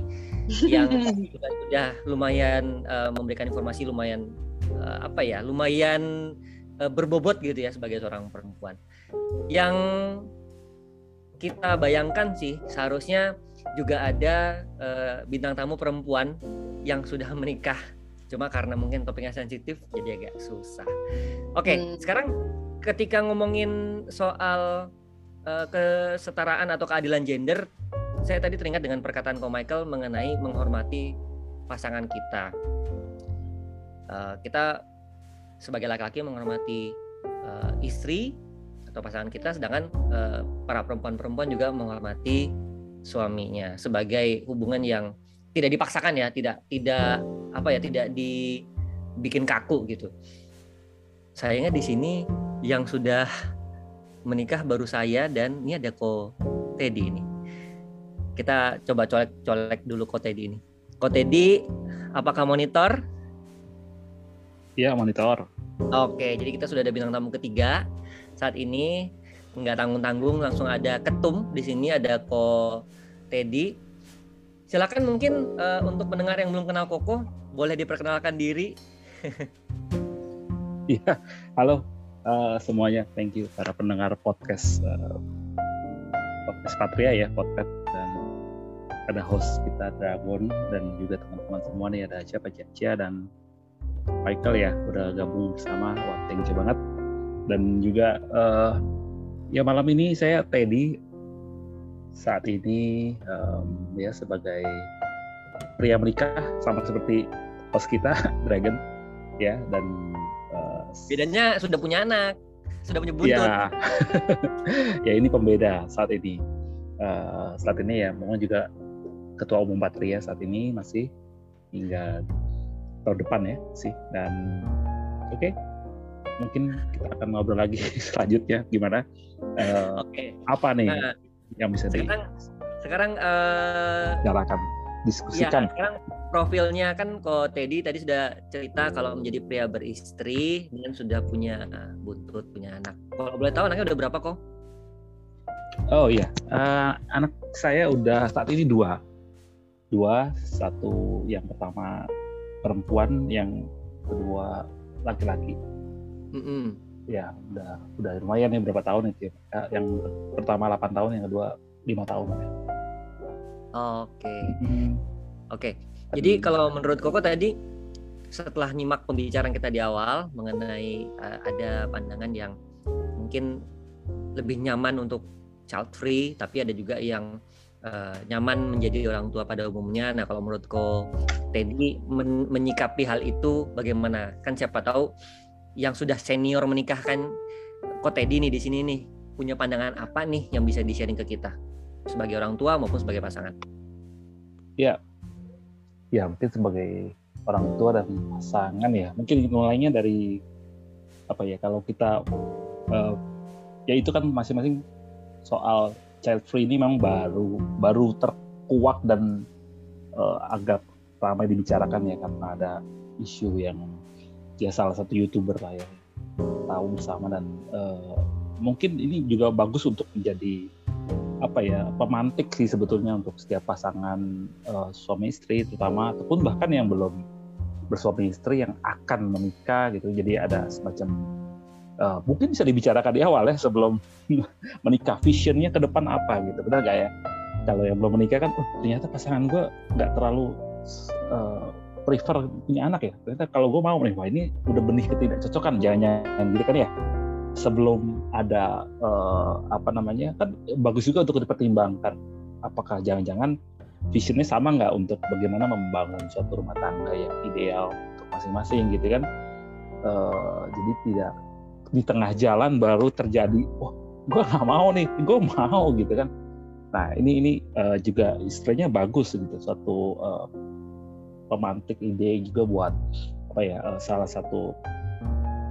yang (laughs) sudah, sudah lumayan uh, memberikan informasi lumayan uh, apa ya lumayan uh, berbobot gitu ya sebagai seorang perempuan. Yang kita bayangkan sih seharusnya juga ada uh, bintang tamu perempuan yang sudah menikah. Cuma karena mungkin topiknya sensitif jadi agak susah. Oke okay, hmm. sekarang ketika ngomongin soal uh, kesetaraan atau keadilan gender saya tadi teringat dengan perkataan Ko Michael mengenai menghormati pasangan kita. Uh, kita sebagai laki-laki menghormati uh, istri atau pasangan kita sedangkan uh, para perempuan-perempuan juga menghormati suaminya sebagai hubungan yang tidak dipaksakan ya, tidak tidak apa ya, tidak dibikin kaku gitu. Sayangnya di sini yang sudah menikah baru saya dan ini ada ko Teddy ini. Kita coba colek-colek dulu ko Teddy ini. Ko Teddy, apakah monitor? Iya, monitor. Oke, jadi kita sudah ada bintang tamu ketiga saat ini nggak tanggung-tanggung langsung ada ketum di sini ada ko Teddy. Silakan mungkin uh, untuk pendengar yang belum kenal Koko boleh diperkenalkan diri. (laughs) Iya halo uh, semuanya. Thank you para pendengar podcast uh, podcast Patria ya podcast. Dan ada host kita Dragon dan juga teman-teman semua nih. Ada siapa? Caca dan Michael ya udah gabung bersama. Wah thank you banget. Dan juga uh, ya malam ini saya Teddy. Saat ini um, ya sebagai pria menikah sama seperti host kita (laughs) Dragon. Ya dan uh, bedanya sudah punya anak sudah punya buntut. Ya, (laughs) ya ini pembeda saat ini. Uh, saat ini ya mohon juga ketua umum Patria saat ini masih hingga tahun depan ya sih. Dan oke. okay, mungkin kita akan ngobrol lagi (laughs) selanjutnya. Gimana? Uh, oke. okay. apa nih nah, yang bisa sekarang, di sekarang uh, nyalakan diskusikan. ya, sekarang profilnya kan kok Teddy tadi sudah cerita kalau menjadi pria beristri dan sudah punya buntut punya anak. Kalau boleh tahu anaknya udah berapa kok oh iya. Uh, anak saya udah saat ini dua. Dua satu yang pertama perempuan yang kedua laki-laki mm -hmm. ya udah udah lumayan ya berapa tahun itu ya. yang pertama 8 tahun yang kedua lima tahun ya. oke okay. mm. oke okay. jadi kalau menurut Koko tadi setelah nyimak pembicaraan kita di awal mengenai uh, ada pandangan yang mungkin lebih nyaman untuk child free tapi ada juga yang uh, nyaman menjadi orang tua pada umumnya. Nah, kalau menurut Ko Teddy men menyikapi hal itu bagaimana? Kan siapa tahu yang sudah senior menikahkan kok Teddy nih di sini nih? Punya pandangan apa nih yang bisa di-sharing ke kita? Sebagai orang tua maupun sebagai pasangan? Ya, ya mungkin sebagai orang tua dan pasangan ya. Mungkin mulainya dari apa ya kalau kita uh, ya itu kan masing-masing soal child free ini memang baru baru terkuak dan uh, agak ramai dibicarakan ya karena ada isu yang ya salah satu youtuber lah ya tahu bersama dan uh, mungkin ini juga bagus untuk menjadi apa ya pemantik sih sebetulnya untuk setiap pasangan uh, suami istri terutama ataupun bahkan yang belum bersuami istri yang akan menikah gitu. Jadi ada semacam uh, mungkin bisa dibicarakan di awal ya sebelum (laughs) menikah visionnya ke depan apa gitu. Benar gak ya? Kalau yang belum menikah kan oh, ternyata pasangan gue nggak terlalu uh, prefer punya anak ya. Ternyata kalau gue mau nih wah ini udah benih ketidakcocokan jangan-jangan gitu kan ya. Sebelum ada uh, apa namanya kan bagus juga untuk dipertimbangkan. Apakah jangan-jangan visionnya sama nggak untuk bagaimana membangun suatu rumah tangga yang ideal untuk masing-masing gitu kan? Uh, jadi tidak di tengah jalan baru terjadi wah gue nggak mau nih gue mau gitu kan. Nah ini ini uh, juga istilahnya bagus gitu suatu uh, pemantik ide juga buat apa ya uh, salah satu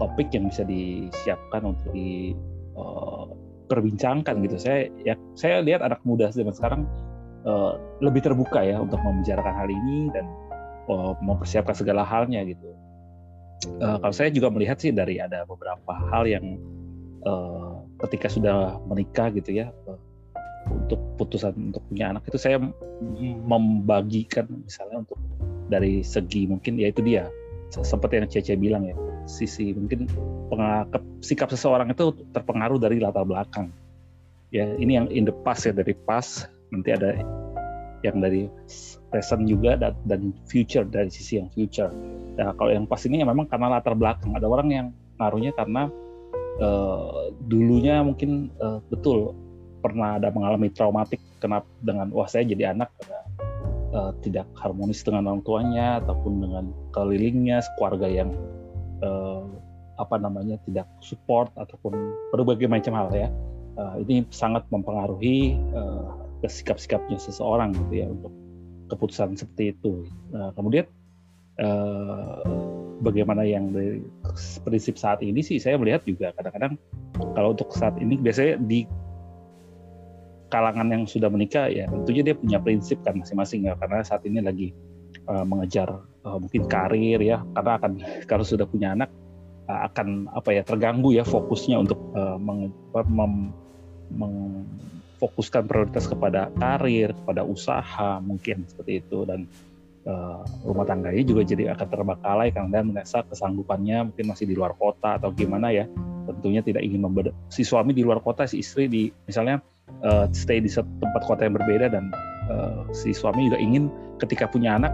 topik yang bisa disiapkan untuk diperbincangkan uh, gitu. Saya ya saya lihat anak muda zaman sekarang uh, lebih terbuka ya untuk membicarakan hal ini dan uh, mempersiapkan segala halnya gitu. Uh, kalau saya juga melihat sih dari ada beberapa hal yang uh, ketika sudah menikah gitu ya untuk putusan untuk punya anak itu saya membagikan misalnya untuk dari segi mungkin ya itu dia. Seperti yang Cece bilang ya sisi mungkin sikap seseorang itu terpengaruh dari latar belakang. Ya ini yang in the past ya dari past nanti ada yang dari present juga dan, future dari sisi yang future. Nah kalau yang pas ini ya memang karena latar belakang. Ada orang yang ngaruhnya karena uh, dulunya mungkin uh, betul pernah ada mengalami traumatik kenapa dengan wah saya jadi anak uh, tidak harmonis dengan orang tuanya ataupun dengan kelilingnya keluarga yang uh, apa namanya tidak support ataupun berbagai macam hal ya. Uh, ini sangat mempengaruhi uh, sikap-sikapnya seseorang gitu ya untuk keputusan seperti itu. Uh, kemudian uh, bagaimana yang dari prinsip saat ini sih saya melihat juga kadang-kadang kalau untuk saat ini biasanya di kalangan yang sudah menikah ya tentunya dia punya prinsip kan masing-masing ya karena saat ini lagi uh, mengejar uh, mungkin karir ya karena akan kalau sudah punya anak uh, akan apa ya terganggu ya fokusnya untuk uh, meng, mem, memfokuskan prioritas kepada karir kepada usaha mungkin seperti itu. Dan uh, rumah tangganya juga jadi akan terbengkalai karena merasa kesanggupannya mungkin masih di luar kota atau gimana ya. Tentunya tidak ingin membeda si suami di luar kota si istri di misalnya uh, stay di tempat kota yang berbeda dan uh, si suami juga ingin ketika punya anak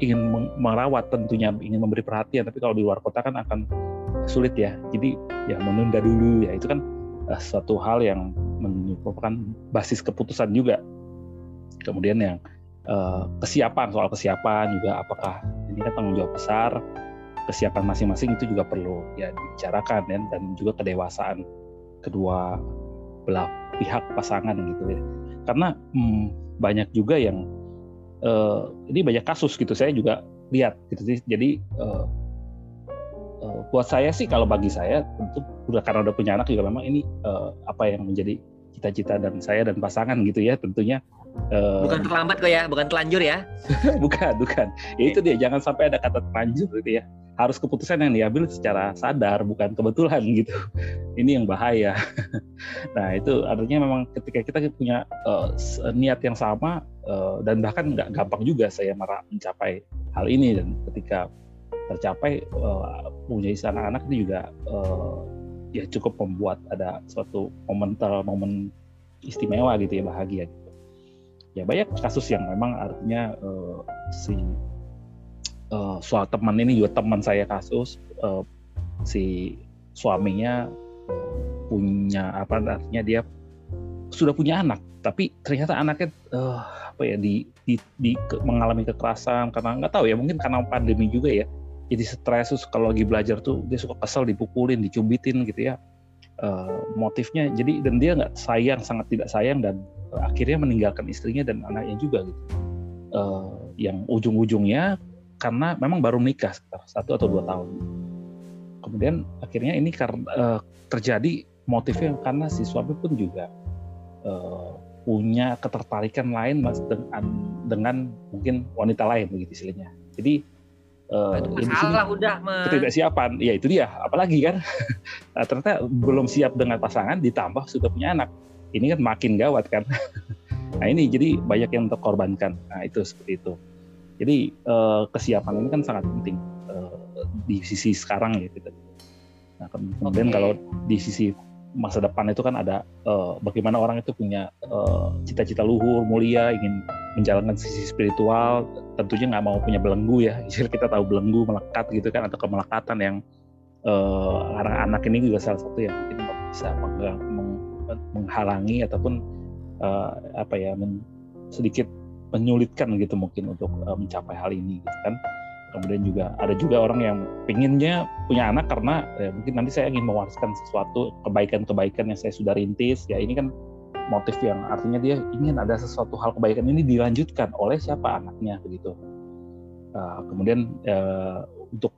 ingin merawat tentunya ingin memberi perhatian. Tapi kalau di luar kota kan akan sulit ya. Jadi ya menunda dulu ya. Itu kan uh, suatu hal yang merupakan basis keputusan juga. Kemudian yang uh, kesiapan soal kesiapan juga apakah ini kan tanggung jawab besar kesiapan masing-masing itu juga perlu ya dibicarakan ya, dan juga kedewasaan kedua belah pihak pasangan gitu ya. Karena hmm, banyak juga yang uh, ini banyak kasus gitu saya juga lihat gitu sih. Jadi uh, uh, buat saya sih kalau bagi saya tentu udah karena udah punya anak juga memang ini uh, apa yang menjadi cita-cita dan saya dan pasangan gitu ya tentunya uh, bukan terlambat kok ya bukan telanjur ya. (laughs) Bukan bukan. Ya itu dia jangan sampai ada kata telanjur gitu ya harus keputusan yang diambil secara sadar bukan kebetulan gitu. (laughs) Ini yang bahaya. (laughs) Nah itu artinya memang ketika kita punya uh, niat yang sama uh, dan bahkan nggak gampang juga saya marah mencapai hal ini. Dan ketika tercapai uh, punya anak-anak itu juga uh, ya cukup membuat ada suatu momen momen istimewa gitu ya bahagia gitu. Ya banyak kasus yang memang artinya uh, si uh, soal teman ini juga teman saya kasus uh, si suaminya punya apa artinya dia sudah punya anak tapi ternyata anaknya uh, apa ya di, di, di ke, mengalami kekerasan karena nggak tahu ya mungkin karena pandemi juga ya jadi stres terus kalau lagi belajar tuh dia suka kesel dipukulin dicubitin gitu ya uh, motifnya jadi dan dia nggak sayang sangat tidak sayang dan uh, akhirnya meninggalkan istrinya dan anaknya juga gitu. Uh, yang ujung-ujungnya karena memang baru menikah sekitar satu atau dua tahun. Kemudian akhirnya ini karena uh, terjadi motifnya karena si suami pun juga uh, punya ketertarikan lain mas dengan dengan mungkin wanita lain begitu istilahnya. Jadi uh, masalah udah ketidaksiapan. Ya itu dia. Apalagi kan? (laughs) Nah, ternyata belum siap dengan pasangan ditambah sudah punya anak. Ini kan makin gawat kan? (laughs) Nah ini jadi banyak yang terkorbankan. Nah itu seperti itu jadi uh, kesiapan ini kan sangat penting uh, di sisi sekarang ya kita nah kemudian okay. kalau di sisi masa depan itu kan ada uh, bagaimana orang itu punya cita-cita uh, luhur mulia ingin menjalankan sisi spiritual tentunya nggak mau punya belenggu ya (laughs) jadi kita tahu belenggu melekat gitu kan atau kemelekatan yang uh, anak-anak ini juga salah satu yang mungkin bisa menghalangi ataupun uh, apa ya men, sedikit menyulitkan gitu mungkin untuk uh, mencapai hal ini gitu kan. Kemudian juga ada juga orang yang pinginnya punya anak karena ya, mungkin nanti saya ingin mewariskan sesuatu kebaikan-kebaikan yang saya sudah rintis. Ya ini kan motif yang artinya dia ingin ada sesuatu hal kebaikan ini dilanjutkan oleh siapa? Anaknya begitu. Uh, kemudian uh, untuk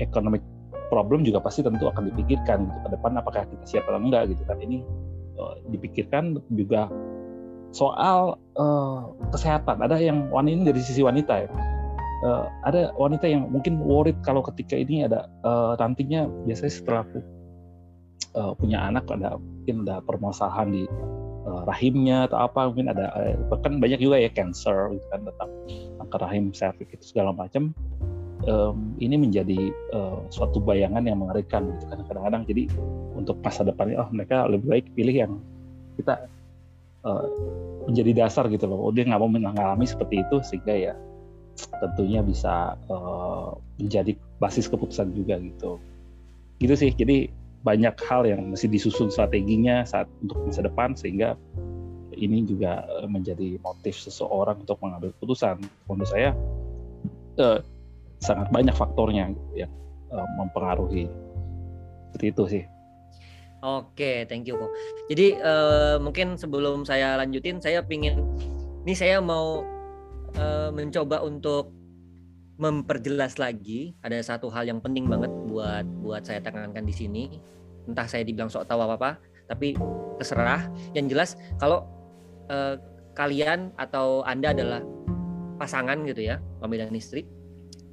economic problem juga pasti tentu akan dipikirkan gitu ke depan apakah kita siap atau enggak gitu kan. Ini dipikirkan juga soal uh, kesehatan. Ada yang wanita dari sisi wanita ya. Uh, ada wanita yang mungkin worried kalau ketika ini ada uh, nantinya biasanya setelah uh, punya anak ada mungkin ada permasalahan di rahimnya atau apa mungkin ada uh, bahkan banyak juga ya cancer gitu kan tentang kanker rahim cervix itu segala macam. Um, ini menjadi uh, suatu bayangan yang mengerikan gitu kan kadang-kadang. Jadi untuk masa depannya oh mereka lebih baik pilih yang kita uh, menjadi dasar gitu loh oh dia nggak mau mengalami seperti itu sehingga ya tentunya bisa uh, menjadi basis keputusan juga gitu gitu sih jadi banyak hal yang mesti disusun strateginya saat untuk masa depan sehingga ini juga eh, menjadi motif seseorang untuk mengambil keputusan. Menurut saya eh, sangat banyak faktornya yang eh, mempengaruhi. Seperti itu sih. Oke, thank you kok. Jadi uh, mungkin sebelum saya lanjutin, saya pingin, ini saya mau uh, mencoba untuk memperjelas lagi. Ada satu hal yang penting banget buat buat saya tekankan di sini entah saya dibilang sok tahu apa apa tapi terserah yang jelas kalau eh, kalian atau anda adalah pasangan gitu ya suami dan istri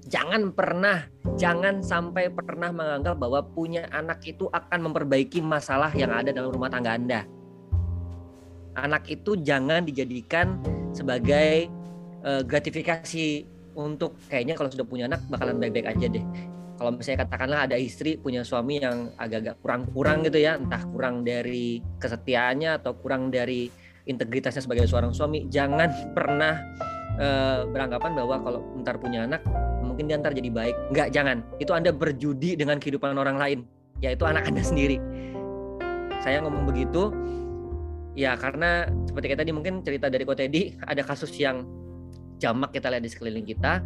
jangan pernah jangan sampai pernah menganggap bahwa punya anak itu akan memperbaiki masalah yang ada dalam rumah tangga anda. Anak itu jangan dijadikan sebagai uh, gratifikasi untuk kayaknya kalau sudah punya anak bakalan baik-baik aja deh. Kalau misalnya katakanlah ada istri punya suami yang agak-agak kurang-kurang gitu ya, entah kurang dari kesetiaannya atau kurang dari integritasnya sebagai seorang suami, jangan pernah uh, beranggapan bahwa kalau ntar punya anak mungkin dia ntar jadi baik. Enggak, jangan. Itu Anda berjudi dengan kehidupan orang lain, yaitu anak Anda sendiri. Saya ngomong begitu ya karena seperti kayak tadi mungkin cerita dari Kotedi ada kasus yang jamak kita lihat di sekeliling kita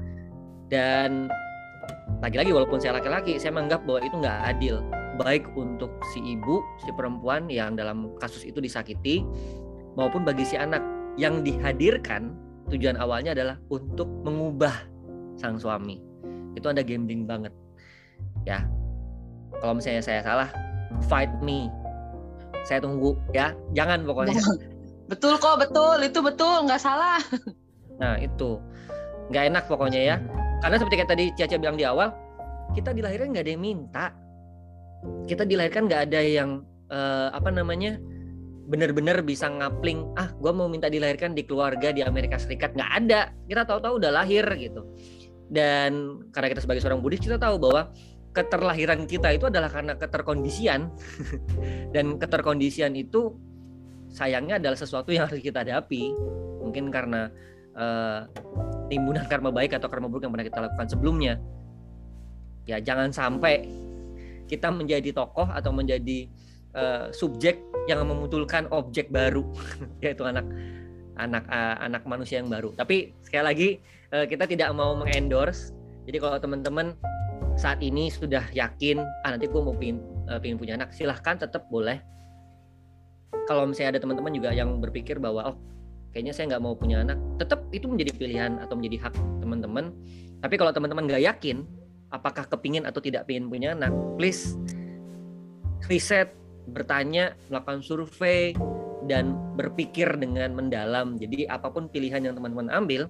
dan lagi-lagi walaupun saya laki-laki saya menganggap bahwa itu nggak adil baik untuk si ibu si perempuan yang dalam kasus itu disakiti maupun bagi si anak yang dihadirkan tujuan awalnya adalah untuk mengubah sang suami. Itu ada gambling banget. Ya. Kalau misalnya saya salah fight me. Saya tunggu ya. Jangan pokoknya. Betul kok betul. Itu betul nggak salah. Nah itu. Nggak enak pokoknya ya. Karena seperti kayak tadi Ciacia bilang di awal, kita dilahirkan nggak ada yang minta. Kita dilahirkan nggak ada yang uh, apa namanya benar-benar bisa ngapling ah gue mau minta dilahirkan di keluarga di Amerika Serikat. Nggak ada. Kita tahu-tahu udah lahir gitu dan karena kita sebagai seorang Buddhis kita tahu bahwa keterlahiran kita itu adalah karena keterkondisian. (laughs) Dan keterkondisian itu sayangnya adalah sesuatu yang harus kita hadapi. Mungkin karena uh, timbunan karma baik atau karma buruk yang pernah kita lakukan sebelumnya. Ya jangan sampai kita menjadi tokoh atau menjadi uh, subjek yang memunculkan objek baru. (laughs) Yaitu anak anak uh, anak manusia yang baru. Tapi sekali lagi uh, kita tidak mau mengendorse. Jadi kalau teman-teman saat ini sudah yakin ah nanti gue mau pingin, uh, pingin punya anak silahkan tetap boleh. Kalau misalnya ada teman-teman juga yang berpikir bahwa oh kayaknya saya nggak mau punya anak tetap itu menjadi pilihan atau menjadi hak teman-teman. Tapi kalau teman-teman nggak yakin apakah kepingin atau tidak pingin punya anak please riset bertanya melakukan survei dan berpikir dengan mendalam. Jadi apa pun pilihan yang teman-teman ambil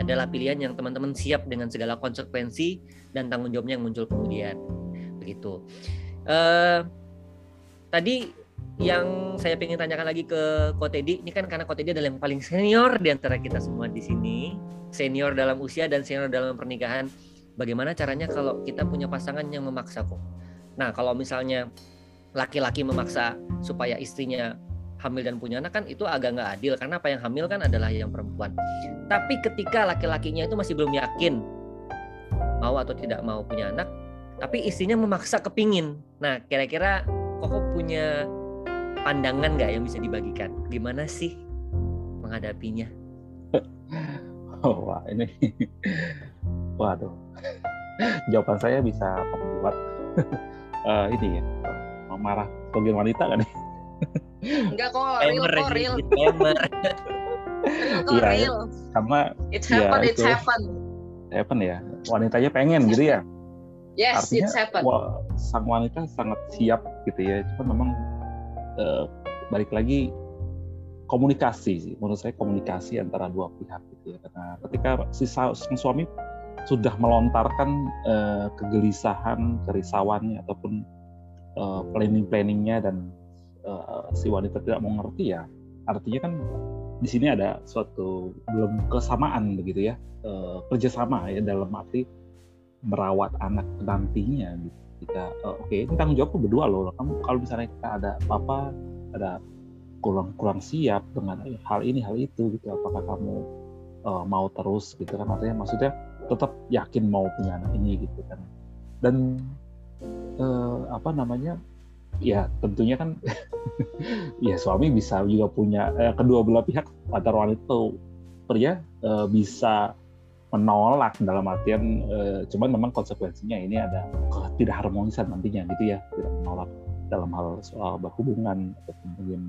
adalah pilihan yang teman-teman siap dengan segala konsekuensi dan tanggung jawabnya yang muncul kemudian. Begitu. Uh, tadi yang saya ingin tanyakan lagi ke Kotedi ini kan karena Kotedi adalah yang paling senior di antara kita semua di sini. Senior dalam usia dan senior dalam pernikahan. Bagaimana caranya kalau kita punya pasangan yang memaksa kok? Nah kalau misalnya laki-laki memaksa supaya istrinya hamil dan punya anak kan itu agak nggak adil karena apa yang hamil kan adalah yang perempuan tapi ketika laki-lakinya itu masih belum yakin mau atau tidak mau punya anak tapi istrinya memaksa kepingin nah kira-kira kok punya pandangan nggak yang bisa dibagikan? Gimana sih menghadapinya? (laughs) Oh, wah ini, (laughs) waduh, (laughs) jawaban saya bisa membuat uh, ini ya marah sebagian wanita kan? Enggak kok, real kok real. real kok iya, real. Karena it's happen, ya, it's happen. Happen ya, wanitanya pengen gitu ya. Yes, Artinya, it's happen. Wah, sang wanita sangat siap gitu ya, cuma memang uh, balik lagi komunikasi sih menurut saya komunikasi antara dua pihak gitu ya karena ketika si sang suami sudah melontarkan uh, kegelisahan kerisauannya ataupun uh, planning planningnya dan uh, si wanita tidak mengerti ya artinya kan di sini ada suatu belum kesamaan begitu ya uh, kerjasama ya dalam arti merawat anak nantinya gitu. Kita uh, oke okay, ini tanggung jawab berdua loh. Kamu kalau misalnya kita ada apa-apa ada kurang kurang siap dengan hal ini hal itu gitu apakah kamu uh, mau terus gitu kan? Artinya maksudnya tetap yakin mau punya anak ini gitu kan. Dan uh, apa namanya ya tentunya kan (laughs) ya suami bisa juga punya eh, kedua belah pihak antara wanita pria uh, bisa menolak dalam artian uh, cuman memang konsekuensinya ini ada tidak harmonisan nantinya gitu ya tidak menolak dalam hal soal berhubungan atau kemudian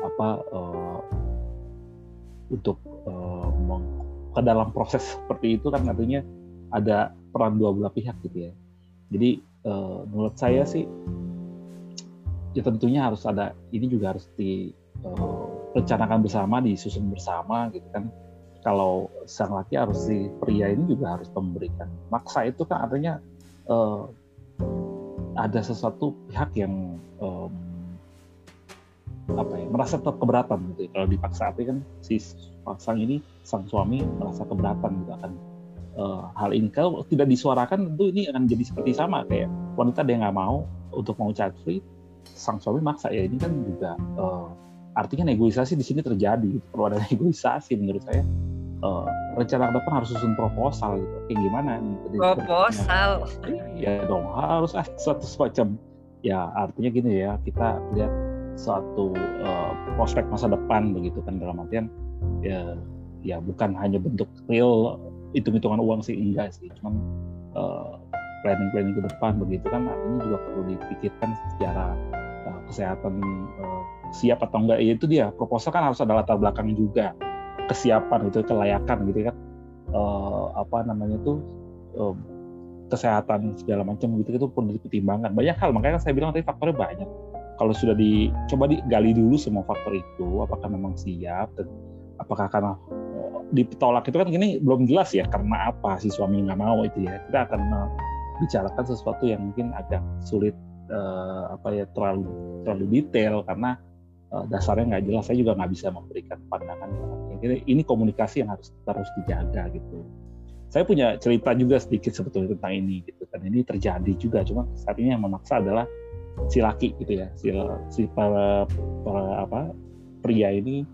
apa uh, untuk uh, ke dalam proses seperti itu kan artinya ada peran dua belah pihak gitu ya. Jadi uh, menurut saya sih ya tentunya harus ada ini juga harus direncanakan uh, bersama disusun bersama gitu kan. Kalau sang laki harus si pria ini juga harus memberikan maksa. Itu kan artinya uh, ada sesuatu pihak yang um, apa ya merasa tetap keberatan gitu. Kalau dipaksa artinya kan si sang ini sang suami merasa keberatan gitu akan uh, hal ini. Kalau tidak disuarakan tentu ini akan jadi seperti sama. Kayak wanita dia nggak mau untuk mau free sang suami maksa ya ini kan juga uh, artinya negosiasi di sini terjadi perlu ada (laughs) negosiasi menurut saya uh, rencana ke depan harus susun proposal gitu. Kayak gimana nih? Proposal. (laughs) Ya dong harus ada (laughs) suatu semacam ya artinya gini ya kita lihat suatu uh, prospek masa depan begitu kan dalam artian ya ya bukan hanya bentuk real hitung-hitungan uang sih enggak sih cuman uh, planning-planning ke depan begitu kan artinya juga perlu dipikirkan secara uh, kesehatan uh, siap atau enggak. Ya itu dia proposal kan harus ada latar belakang juga kesiapan itu kelayakan gitu kan. Uh, apa namanya itu uh, kesehatan segala macam gitu itu pun dipertimbangkan. Banyak hal makanya saya bilang tadi faktornya banyak. Kalau sudah dicoba digali dulu semua faktor itu apakah memang siap dan apakah karena ditolak itu kan gini belum jelas ya karena apa si suami nggak mau itu ya. Kita akan bicarakan sesuatu yang mungkin agak sulit uh, apa ya terlalu terlalu detail karena uh, dasarnya nggak jelas. Saya juga nggak bisa memberikan pandangan ini, ini komunikasi yang harus terus dijaga gitu. Saya punya cerita juga sedikit sebetulnya tentang ini gitu kan. Ini terjadi juga cuma saat ini yang memaksa adalah si laki gitu ya. Si, si para, para apa pria ini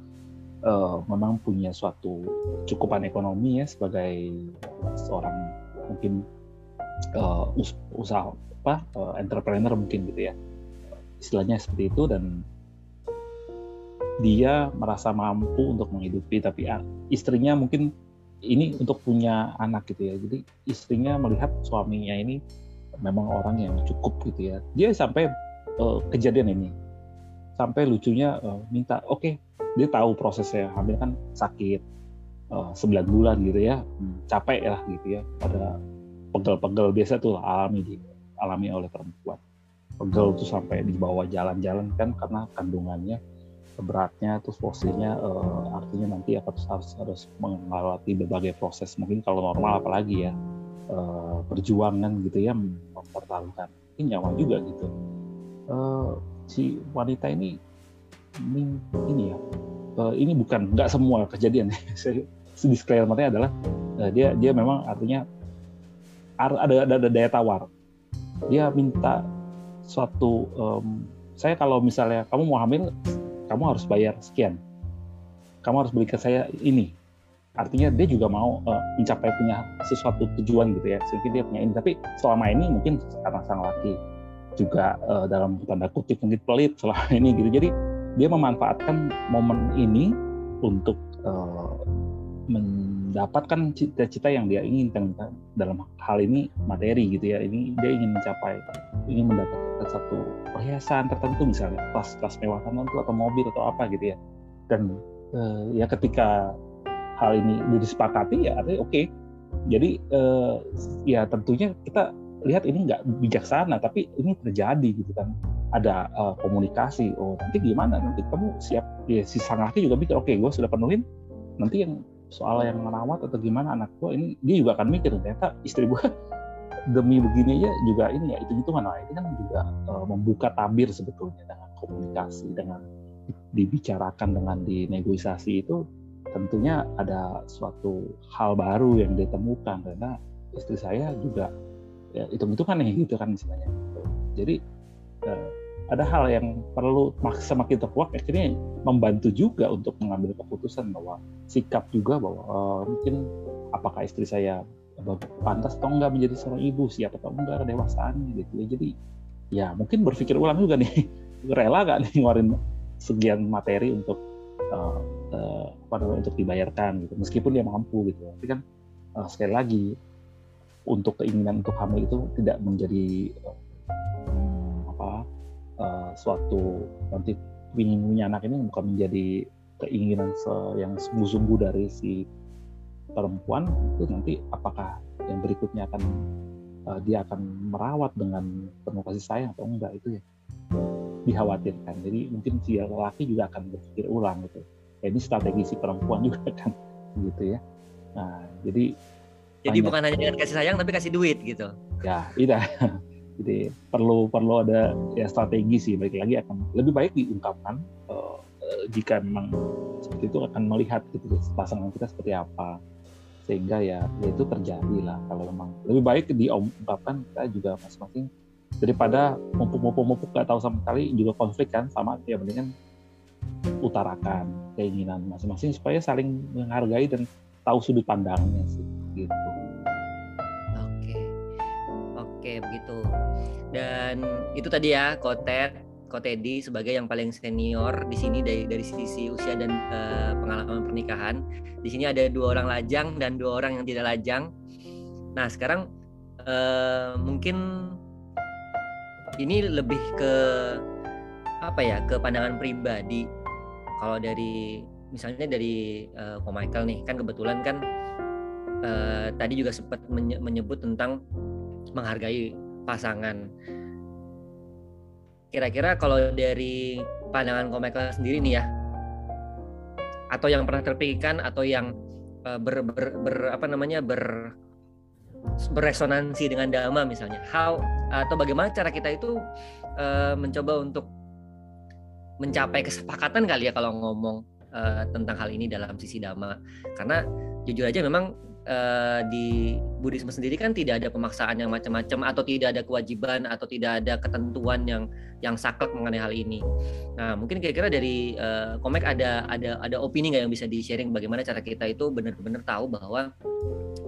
uh, memang punya suatu cukupan ekonomi ya sebagai seorang mungkin uh, usaha apa uh, entrepreneur mungkin gitu ya istilahnya seperti itu dan dia merasa mampu untuk menghidupi tapi istrinya mungkin ini untuk punya anak gitu ya. Jadi istrinya melihat suaminya ini memang orang yang cukup gitu ya. Dia sampai uh, kejadian ini, sampai lucunya uh, minta, oke, okay, dia tahu prosesnya hamil kan sakit uh, 9 bulan gitu ya, hmm, capek lah gitu ya. Ada pegel-pegel biasa tuh alami di alami oleh perempuan. Pegel tuh sampai dibawa jalan-jalan kan karena kandungannya beratnya terus posisinya uh, artinya nanti akan harus harus mengalami berbagai proses. Mungkin kalau normal apalagi ya uh, perjuangan gitu ya mempertaruhkan ini nyawa juga gitu. Uh, si wanita ini ini, ini ya uh, ini bukan nggak semua kejadian. (laughs) Disclaimernya adalah dia dia memang artinya ada ada, ada daya tawar. Dia minta suatu um, saya kalau misalnya kamu mau hamil kamu harus bayar sekian. Kamu harus belikan saya ini. Artinya dia juga mau uh, mencapai punya sesuatu tujuan gitu ya. Sehingga dia punya ini. Tapi selama ini mungkin karena sang laki juga uh, dalam tanda kutip mungkin pelit selama (laughs) ini gitu. Jadi dia memanfaatkan momen ini untuk uh, mendapatkan cita-cita yang dia inginkan dalam hal ini materi gitu ya. Ini dia ingin mencapai ingin mendapatkan satu perhiasan tertentu misalnya tas tas mewah tertentu atau mobil atau apa gitu ya. Dan uh, ya ketika hal ini disepakati ya artinya oke. Okay. jadi uh, ya tentunya kita lihat ini nggak bijaksana tapi ini terjadi gitu kan. Ada uh, komunikasi oh nanti gimana? Nanti kamu siap. Ya si sang laki juga pikir oke okay, gue sudah penuhin nanti yang soal yang merawat atau gimana anak gue ini dia juga akan mikir ternyata istri gue (laughs) demi begini aja juga ini ya itu gitu mana ini kan juga uh, membuka tabir sebetulnya dengan komunikasi dengan dibicarakan dengan dinegosiasi itu tentunya ada suatu hal baru yang ditemukan. Karena istri saya juga ya itu itu kan ya gitu kan misalnya jadi uh, ada hal yang perlu semakin terkuat akhirnya membantu juga untuk mengambil keputusan bahwa sikap juga bahwa uh, mungkin apakah istri saya pantas atau enggak menjadi seorang ibu siap atau enggak kedewasaannya gitu. Ya jadi ya mungkin berpikir ulang juga nih (laughs) rela gak nih ngeluarin sekian materi untuk uh, uh, untuk dibayarkan gitu. Meskipun dia mampu gitu. Tapi kan uh, sekali lagi untuk keinginan untuk hamil itu tidak menjadi uh, uh, suatu nanti ingin punya anak ini bukan menjadi keinginan yang sungguh-sungguh dari si perempuan itu nanti apakah yang berikutnya akan uh, dia akan merawat dengan penuh kasih sayang atau enggak itu ya dikhawatirkan. Jadi mungkin si laki juga akan berpikir ulang gitu. Ya, ini strategi si perempuan (laughs) juga kan gitu ya. Nah jadi jadi bukan hanya dengan kasih sayang tapi kasih duit gitu. Ya tidak jadi perlu perlu ada ya strategi sih. Balik lagi akan lebih baik diungkapkan uh, jika memang seperti itu akan melihat gitu pasangan kita seperti apa. Sehingga ya, ya itu terjadi lah. Kalau memang lebih baik diungkapkan kita juga masing-masing daripada mumpuk-mumpuk-mumpuk gak tahu sama sekali juga konflik kan sama ya mendingan utarakan keinginan masing-masing supaya saling menghargai dan tahu sudut pandangnya sih Oke, begitu. Dan itu tadi ya, Kotet, Kotedi sebagai yang paling senior di sini dari dari sisi usia dan uh, pengalaman pernikahan. Di sini ada dua orang lajang dan dua orang yang tidak lajang. Nah, sekarang uh, mungkin ini lebih ke apa ya, ke pandangan pribadi. Kalau dari misalnya dari uh, Ko Michael nih, kan kebetulan kan uh, tadi juga sempat menyebut tentang menghargai pasangan. Kira-kira kalau dari pandangan Komekel sendiri nih ya, atau yang pernah terpikirkan atau yang uh, ber, ber, ber apa namanya ber beresonansi dengan dhamma misalnya, how atau bagaimana cara kita itu uh, mencoba untuk mencapai kesepakatan kali ya kalau ngomong uh, tentang hal ini dalam sisi dhamma, karena jujur aja memang uh, di Buddhisme sendiri kan tidak ada pemaksaan yang macam-macam atau tidak ada kewajiban atau tidak ada ketentuan yang yang saklek mengenai hal ini. Nah, mungkin kira-kira dari uh, Komek ada ada ada opini nggak yang bisa di-sharing bagaimana cara kita itu benar-benar tahu bahwa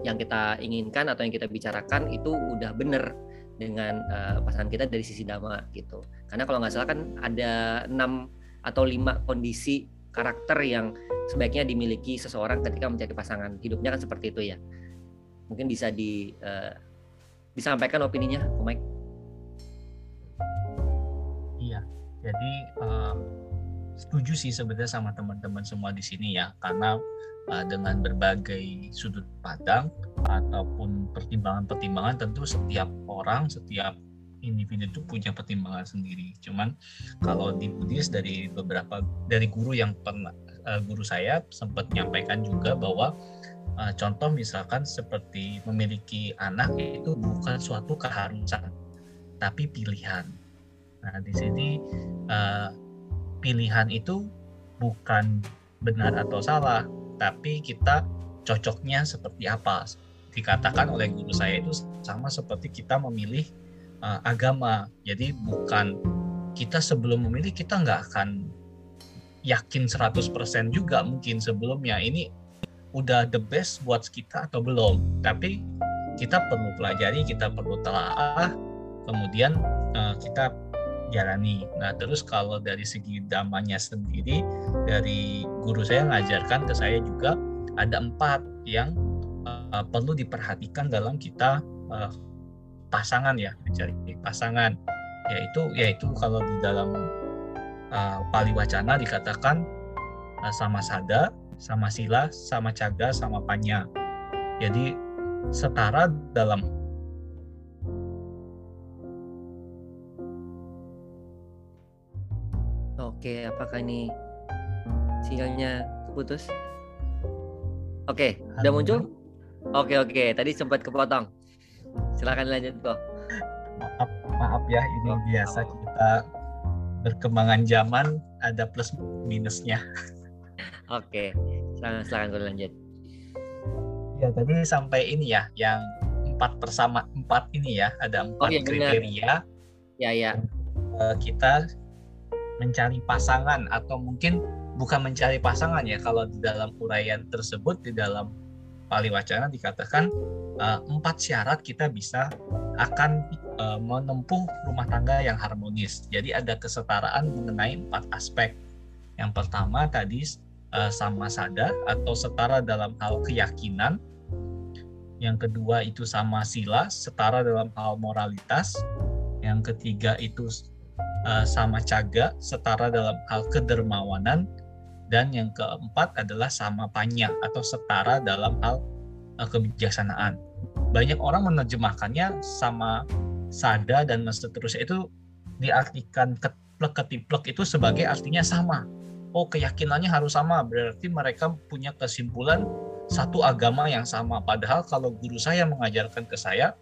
yang kita inginkan atau yang kita bicarakan itu udah benar dengan uh, pasangan kita dari sisi dhamma gitu. Karena kalau nggak salah kan ada enam atau lima kondisi karakter yang sebaiknya dimiliki seseorang ketika mencari pasangan. Hidupnya kan seperti itu ya. Mungkin bisa di uh, disampaikan opininya Om Mike. Iya jadi uh, setuju sih sebenarnya sama teman-teman semua di sini ya karena uh, dengan berbagai sudut pandang ataupun pertimbangan-pertimbangan tentu setiap orang setiap individu itu punya pertimbangan sendiri. Cuman kalau di Buddhis dari beberapa dari guru yang pernah uh, guru saya sempat menyampaikan juga bahwa uh, contoh misalkan seperti memiliki anak itu bukan suatu keharusan tapi pilihan. Nah di sini uh, pilihan itu bukan benar atau salah, tapi kita cocoknya seperti apa. Dikatakan oleh guru saya itu sama seperti kita memilih agama. Jadi bukan kita sebelum memilih kita nggak akan yakin 100% juga mungkin sebelumnya ini udah the best buat kita atau belum. Tapi kita perlu pelajari, kita perlu telaah, kemudian uh, kita jalani. Nah, terus kalau dari segi damanya sendiri, dari guru saya ngajarkan ke saya juga ada empat yang uh, perlu diperhatikan dalam kita uh, pasangan ya mencari pasangan yaitu yaitu kalau di dalam uh, Pali Wacana dikatakan uh, sama sada, sama sila, sama caga, sama panya. Jadi setara dalam Oke, apakah ini sinyalnya putus? Oke, udah muncul? Oke, oke. Tadi sempat kepotong. Silakan lanjut kok. Maaf, maaf ya ini oh, biasa kita berkembangan zaman ada plus minusnya. Oke, silakan silakan gue lanjut. Ya tadi sampai ini ya yang empat bersama empat ini ya ada empat oh, ya, kriteria. Ya ya. Eh, kita mencari pasangan atau mungkin bukan mencari pasangan ya kalau di dalam uraian tersebut di dalam Pali Wacana dikatakan uh, empat syarat kita bisa akan uh, menempuh rumah tangga yang harmonis. Jadi ada kesetaraan mengenai empat aspek. Yang pertama tadi uh, sama sada atau setara dalam hal keyakinan. Yang kedua itu sama sila, setara dalam hal moralitas. Yang ketiga itu uh, sama caga, setara dalam hal kedermawanan dan yang keempat adalah sama panya atau setara dalam hal kebijaksanaan. Banyak orang menerjemahkannya sama sada dan seterusnya itu diartikan keplek ketiplek itu sebagai artinya sama. Oh keyakinannya harus sama berarti mereka punya kesimpulan satu agama yang sama. Padahal kalau guru saya mengajarkan ke saya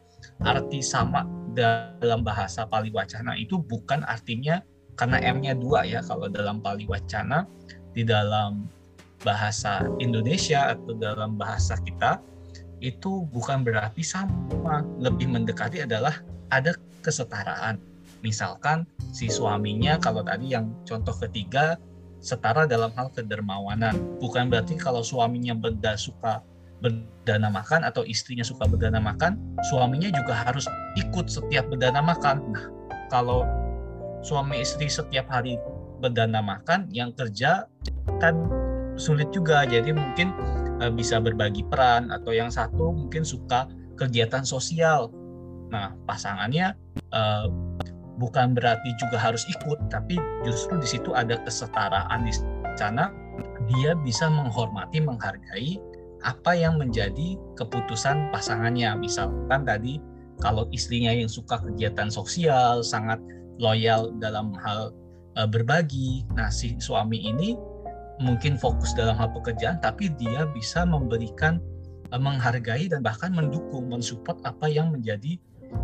arti sama dalam bahasa Pali Wacana itu bukan artinya karena M-nya dua ya kalau dalam Pali Wacana di dalam bahasa Indonesia atau dalam bahasa kita itu bukan berarti sama. Lebih mendekati adalah ada kesetaraan. Misalkan si suaminya kalau tadi yang contoh ketiga setara dalam hal kedermawanan. Bukan berarti kalau suaminya benda suka berdana makan atau istrinya suka berdana makan suaminya juga harus ikut setiap berdana makan. Nah kalau suami istri setiap hari berdana makan yang kerja kan sulit juga. Jadi mungkin uh, bisa berbagi peran atau yang satu mungkin suka kegiatan sosial. Nah pasangannya uh, bukan berarti juga harus ikut tapi justru di situ ada kesetaraan di sana. Dia bisa menghormati menghargai apa yang menjadi keputusan pasangannya. Misalkan tadi kalau istrinya yang suka kegiatan sosial sangat loyal dalam hal uh, berbagi. Nah, si suami ini mungkin fokus dalam hal pekerjaan, tapi dia bisa memberikan uh, menghargai dan bahkan mendukung, mensupport apa yang menjadi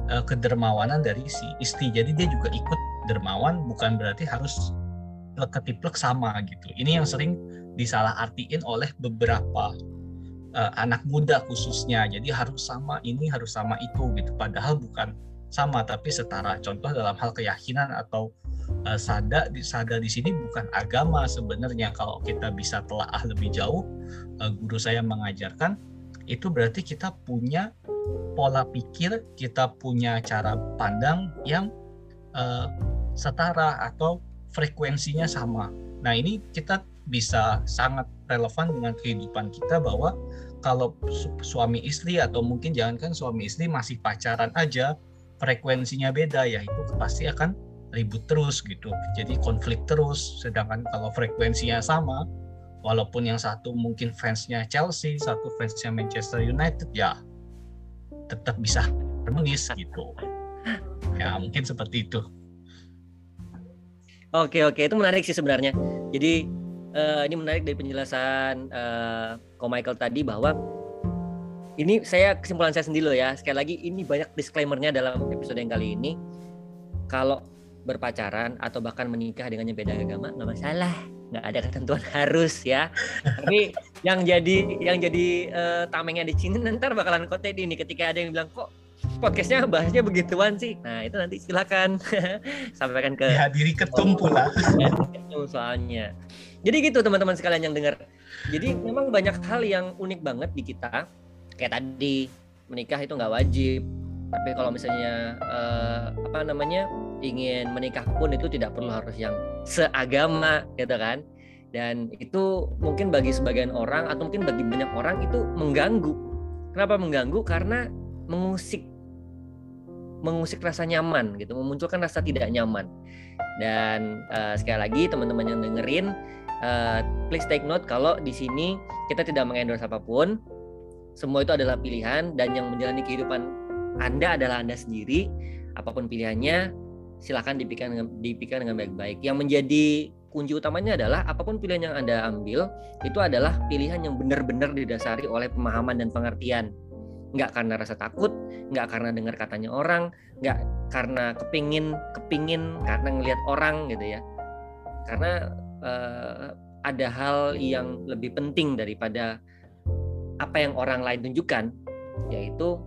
uh, kedermawanan dari si istri. Jadi dia juga ikut dermawan, bukan berarti harus ketiplek sama gitu. Ini yang sering disalah artiin oleh beberapa uh, anak muda khususnya. Jadi harus sama ini, harus sama itu gitu. Padahal bukan sama tapi setara. Contoh dalam hal keyakinan atau uh, sada di sada di sini bukan agama sebenarnya kalau kita bisa telaah lebih jauh uh, guru saya mengajarkan itu berarti kita punya pola pikir, kita punya cara pandang yang uh, setara atau frekuensinya sama. Nah, ini kita bisa sangat relevan dengan kehidupan kita bahwa kalau suami istri atau mungkin jangankan suami istri masih pacaran aja frekuensinya beda ya itu pasti akan ribut terus gitu. Jadi konflik terus sedangkan kalau frekuensinya sama walaupun yang satu mungkin fansnya Chelsea satu fansnya Manchester United ya tetap bisa harmonis gitu. Ya mungkin seperti itu. Oke oke itu menarik sih sebenarnya. Jadi uh, ini menarik dari penjelasan uh, Ko Michael tadi bahwa ini saya kesimpulan saya sendiri loh ya. Sekali lagi ini banyak disclaimernya dalam episode yang kali ini. Kalau berpacaran atau bahkan menikah dengan yang beda agama nggak masalah. Nggak ada ketentuan (laughs) harus ya. Tapi yang jadi yang jadi uh, tamengnya di sini (laughs) nanti bakalan kote ini ketika ada yang bilang kok podcastnya bahasnya begituan sih? Nah itu nanti silakan (laughs) sampaikan ke ya diri ketum pula. Ketum soalnya. Jadi gitu teman-teman sekalian yang dengar. Jadi memang banyak hal yang unik banget di kita. Kayak tadi menikah itu nggak wajib. Tapi kalau misalnya uh, apa namanya ingin menikah pun itu tidak perlu harus yang seagama gitu kan? Dan itu mungkin bagi sebagian orang atau mungkin bagi banyak orang itu mengganggu. Kenapa mengganggu? Karena mengusik mengusik rasa nyaman gitu. Memunculkan rasa tidak nyaman. Dan uh, sekali lagi teman-teman yang dengerin uh, please take note kalau di sini kita tidak mengendorse apa pun. Semua itu adalah pilihan dan yang menjalani kehidupan anda adalah anda sendiri. Apa pun pilihannya silahkan dipikirkan dengan, dipikirkan dengan baik-baik. Yang menjadi kunci utamanya adalah apa pun pilihan yang Anda ambil, itu adalah pilihan yang benar-benar didasari oleh pemahaman dan pengertian. Nggak karena rasa takut, nggak karena dengar katanya orang, nggak karena kepingin, kepingin karena ngelihat orang gitu ya. Karena uh, ada hal yang lebih penting daripada apa yang orang lain tunjukkan, yaitu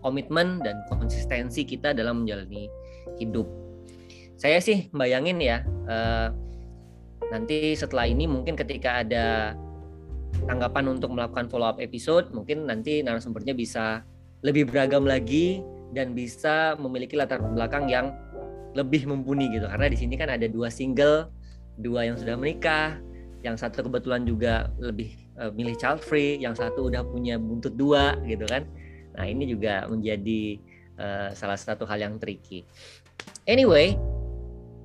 komitmen dan konsistensi kita dalam menjalani hidup. Saya sih bayangin ya, uh, nanti setelah ini mungkin ketika ada tanggapan untuk melakukan follow up episode, mungkin nanti narasumbernya bisa lebih beragam lagi dan bisa memiliki latar belakang yang lebih mumpuni gitu. Karena di sini kan ada dua single, dua yang sudah menikah, yang satu kebetulan juga lebih uh, milih child free, yang satu udah punya buntut dua gitu kan. Nah ini juga menjadi uh, salah satu hal yang tricky. Anyway,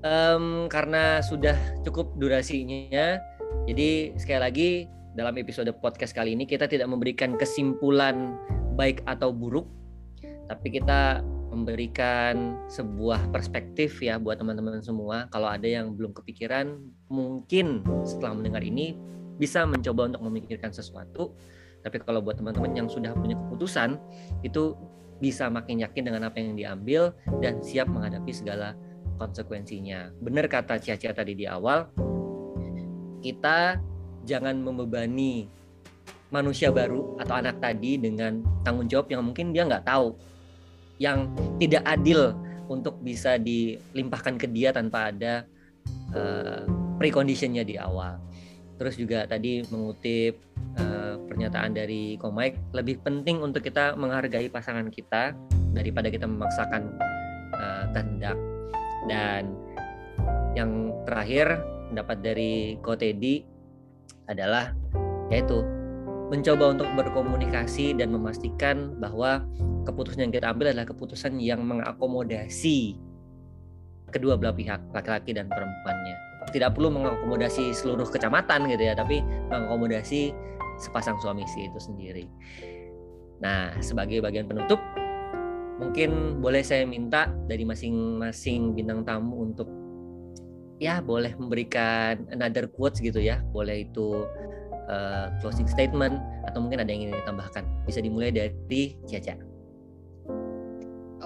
um, karena sudah cukup durasinya, jadi sekali lagi dalam episode podcast kali ini kita tidak memberikan kesimpulan baik atau buruk, tapi kita memberikan sebuah perspektif ya buat teman-teman semua. Kalau ada yang belum kepikiran, mungkin setelah mendengar ini bisa mencoba untuk memikirkan sesuatu. Tapi kalau buat teman-teman yang sudah punya keputusan, itu bisa makin yakin dengan apa yang diambil dan siap menghadapi segala konsekuensinya. Benar kata Cia-Cia tadi di awal, kita jangan membebani manusia baru atau anak tadi dengan tanggung jawab yang mungkin dia nggak tahu, yang tidak adil untuk bisa dilimpahkan ke dia tanpa ada uh, preconditionnya di awal. Terus juga tadi mengutip uh, pernyataan dari Komik, lebih penting untuk kita menghargai pasangan kita daripada kita memaksakan uh. Dan yang terakhir pendapat dari Kotedi adalah yaitu mencoba untuk berkomunikasi dan memastikan bahwa keputusan yang kita ambil adalah keputusan yang mengakomodasi kedua belah pihak, laki-laki dan perempuannya tidak perlu mengakomodasi seluruh kecamatan gitu ya tapi mengakomodasi sepasang suami istri itu sendiri. Nah sebagai bagian penutup mungkin boleh saya minta dari masing-masing bintang tamu untuk ya boleh memberikan another quotes gitu ya. Boleh itu uh, closing statement atau mungkin ada yang ingin ditambahkan. Bisa dimulai dari Caca.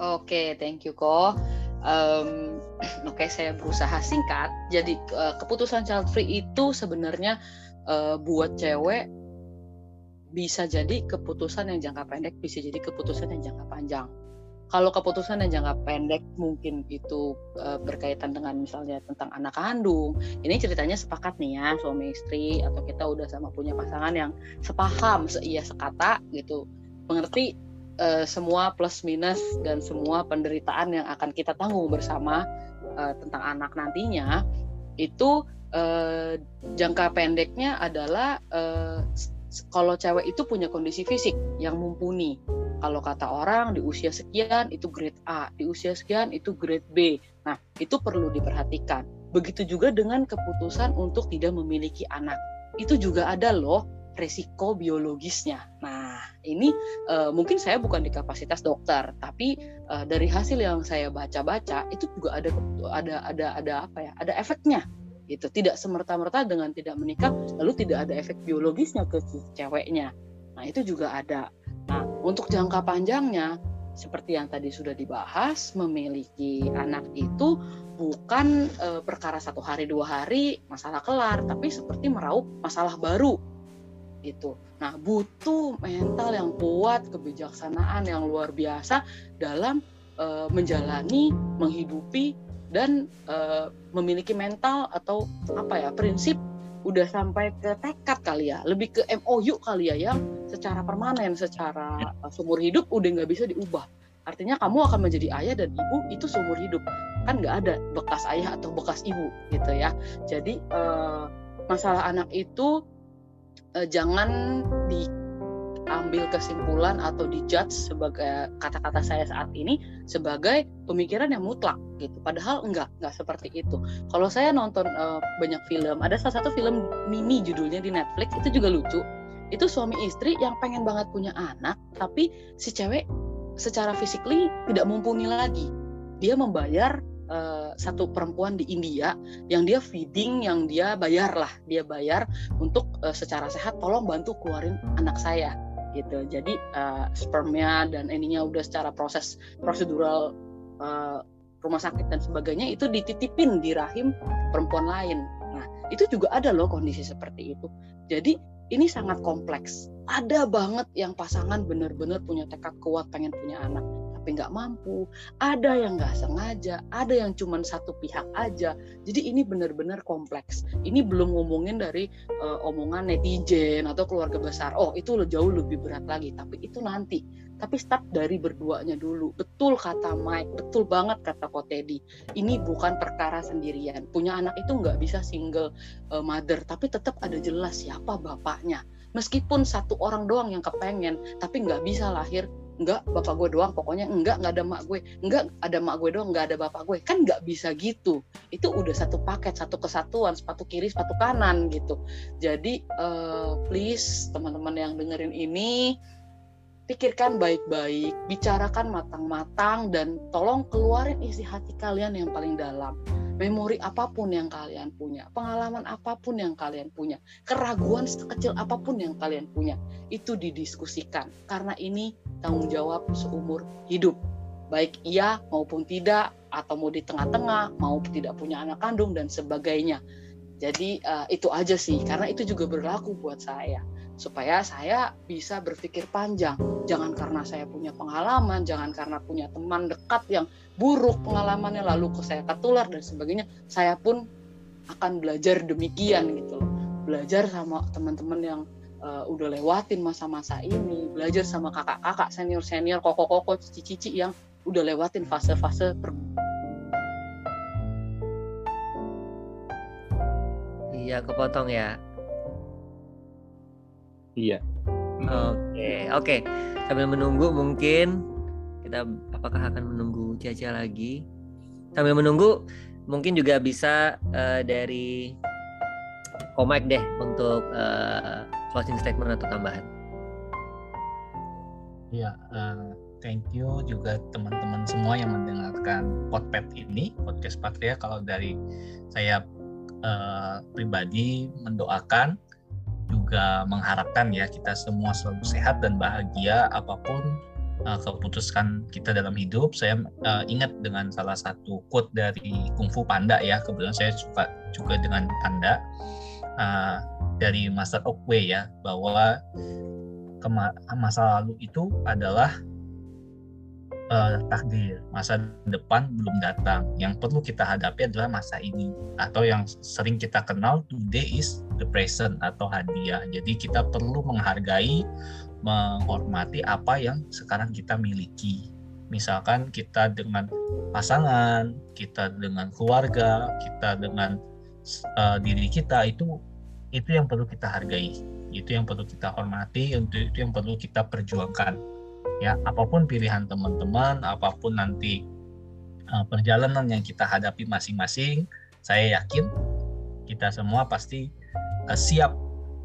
Oke, okay, thank you kok um, (clears throat) oke okay, saya berusaha singkat. Jadi uh, keputusan child free itu sebenarnya uh, buat cewek bisa jadi keputusan yang jangka pendek bisa jadi keputusan yang jangka panjang. Kalau keputusan yang jangka pendek mungkin itu uh, berkaitan dengan misalnya tentang anak kandung ini ceritanya sepakat nih ya suami istri atau kita udah sama punya pasangan yang sepaham seia sekata gitu. Mengerti uh, semua plus minus dan semua penderitaan yang akan kita tanggung bersama uh, tentang anak nantinya itu uh, jangka pendeknya adalah uh, kalau cewek itu punya kondisi fisik yang mumpuni. Kalau kata orang di usia sekian itu grade A, di usia sekian itu grade B. Nah, itu perlu diperhatikan. Begitu juga dengan keputusan untuk tidak memiliki anak. Itu juga ada loh resiko biologisnya. Nah, ini uh, mungkin saya bukan di kapasitas dokter, tapi uh, dari hasil yang saya baca-baca itu juga ada ada ada ada apa ya? Ada efeknya. Gitu. Tidak semerta-merta dengan tidak menikah lalu tidak ada efek biologisnya ke ceweknya. Nah, itu juga ada. Nah, untuk jangka panjangnya seperti yang tadi sudah dibahas, memiliki anak itu bukan e, perkara satu hari dua hari masalah kelar, tapi seperti meraup masalah baru gitu. Nah, butuh mental yang kuat, kebijaksanaan yang luar biasa dalam uh, menjalani, menghidupi dan uh, memiliki mental atau apa ya prinsip udah sampai ke tekad kali ya, lebih ke MOU kali ya yang secara permanen, secara uh, seumur hidup udah nggak bisa diubah. Artinya kamu akan menjadi ayah dan ibu itu seumur hidup kan nggak ada bekas ayah atau bekas ibu gitu ya. Jadi uh, masalah anak itu uh, jangan diambil kesimpulan atau dijudge sebagai kata-kata saya saat ini sebagai pemikiran yang mutlak gitu. Padahal enggak, enggak seperti itu. Kalau saya nonton uh, banyak film, ada salah satu film Mimi judulnya di Netflix itu juga lucu. Itu suami istri yang pengen banget punya anak, tapi si cewek secara physically tidak mumpuni lagi. Dia membayar uh, satu perempuan di India yang dia feeding yang dia bayar lah. Dia bayar untuk uh, secara sehat tolong bantu keluarin anak saya gitu. Jadi uh, spermnya dan ininya udah secara proses prosedural uh, rumah sakit dan sebagainya itu dititipin di rahim perempuan lain. Nah itu juga ada loh kondisi seperti itu. Jadi ini sangat kompleks. Ada banget yang pasangan benar-benar punya tekad kuat pengen punya anak tapi nggak mampu, ada yang nggak sengaja, ada yang cuma satu pihak aja. Jadi ini benar-benar kompleks. Ini belum ngomongin dari uh, omongan netizen atau keluarga besar. Oh itu jauh lebih berat lagi, tapi itu nanti. Tapi start dari berduanya dulu. Betul kata Mike, betul banget kata Ko Teddy. Ini bukan perkara sendirian. Punya anak itu nggak bisa single uh, mother, tapi tetap ada jelas siapa bapaknya meskipun satu orang doang yang kepengen tapi nggak bisa lahir enggak bapak gue doang pokoknya enggak nggak ada mak gue. Enggak ada mak gue doang nggak ada bapak gue. Kan nggak bisa gitu. Itu udah satu paket satu kesatuan sepatu kiri sepatu kanan gitu. Jadi uh, please teman-teman yang dengerin ini pikirkan baik-baik bicarakan matang-matang dan tolong keluarin isi hati kalian yang paling dalam memori apa pun yang kalian punya, pengalaman apa pun yang kalian punya, keraguan sekecil apa pun yang kalian punya, itu didiskusikan karena ini tanggung jawab seumur hidup. Baik iya maupun tidak, atau mau di tengah-tengah, mau tidak punya anak kandung dan sebagainya. Jadi uh, itu aja sih, karena itu juga berlaku buat saya supaya saya bisa berpikir panjang. Jangan karena saya punya pengalaman, jangan karena punya teman dekat yang buruk pengalamannya lalu ke saya ketular dan sebagainya. Saya pun akan belajar demikian gitu loh. Belajar sama teman-teman yang uh, udah lewatin masa-masa ini, belajar sama kakak-kakak senior-senior, koko-koko, cici-cici yang udah lewatin fase-fase per Iya, kepotong ya. Iya. Oke, okay. oke. Okay. Sambil menunggu mungkin kita apakah akan menunggu Caca lagi? Sambil menunggu mungkin juga bisa uh, dari Komik deh untuk uh, closing statement atau tambahan. Ya, uh, thank you juga teman-teman semua yang mendengarkan podcast ini, podcast Patria. Kalau dari saya uh, pribadi mendoakan juga mengharapkan ya kita semua selalu sehat dan bahagia apa pun uh, keputuskan kita dalam hidup. Saya uh, ingat dengan salah satu quote dari Kung Fu Panda ya, kebetulan saya suka juga dengan Panda uh, dari Master Oakway ya, bahwa masa lalu itu adalah uh, takdir, masa depan belum datang. Yang perlu kita hadapi adalah masa ini atau yang sering kita kenal today is the present atau hadiah. Jadi kita perlu menghargai, menghormati apa yang sekarang kita miliki. Misalkan kita dengan pasangan, kita dengan keluarga, kita dengan uh, diri kita itu itu yang perlu kita hargai itu yang perlu kita hormati untuk itu yang perlu kita perjuangkan ya apa pun pilihan teman-teman apa pun nanti uh, perjalanan yang kita hadapi masing-masing saya yakin kita semua pasti uh, siap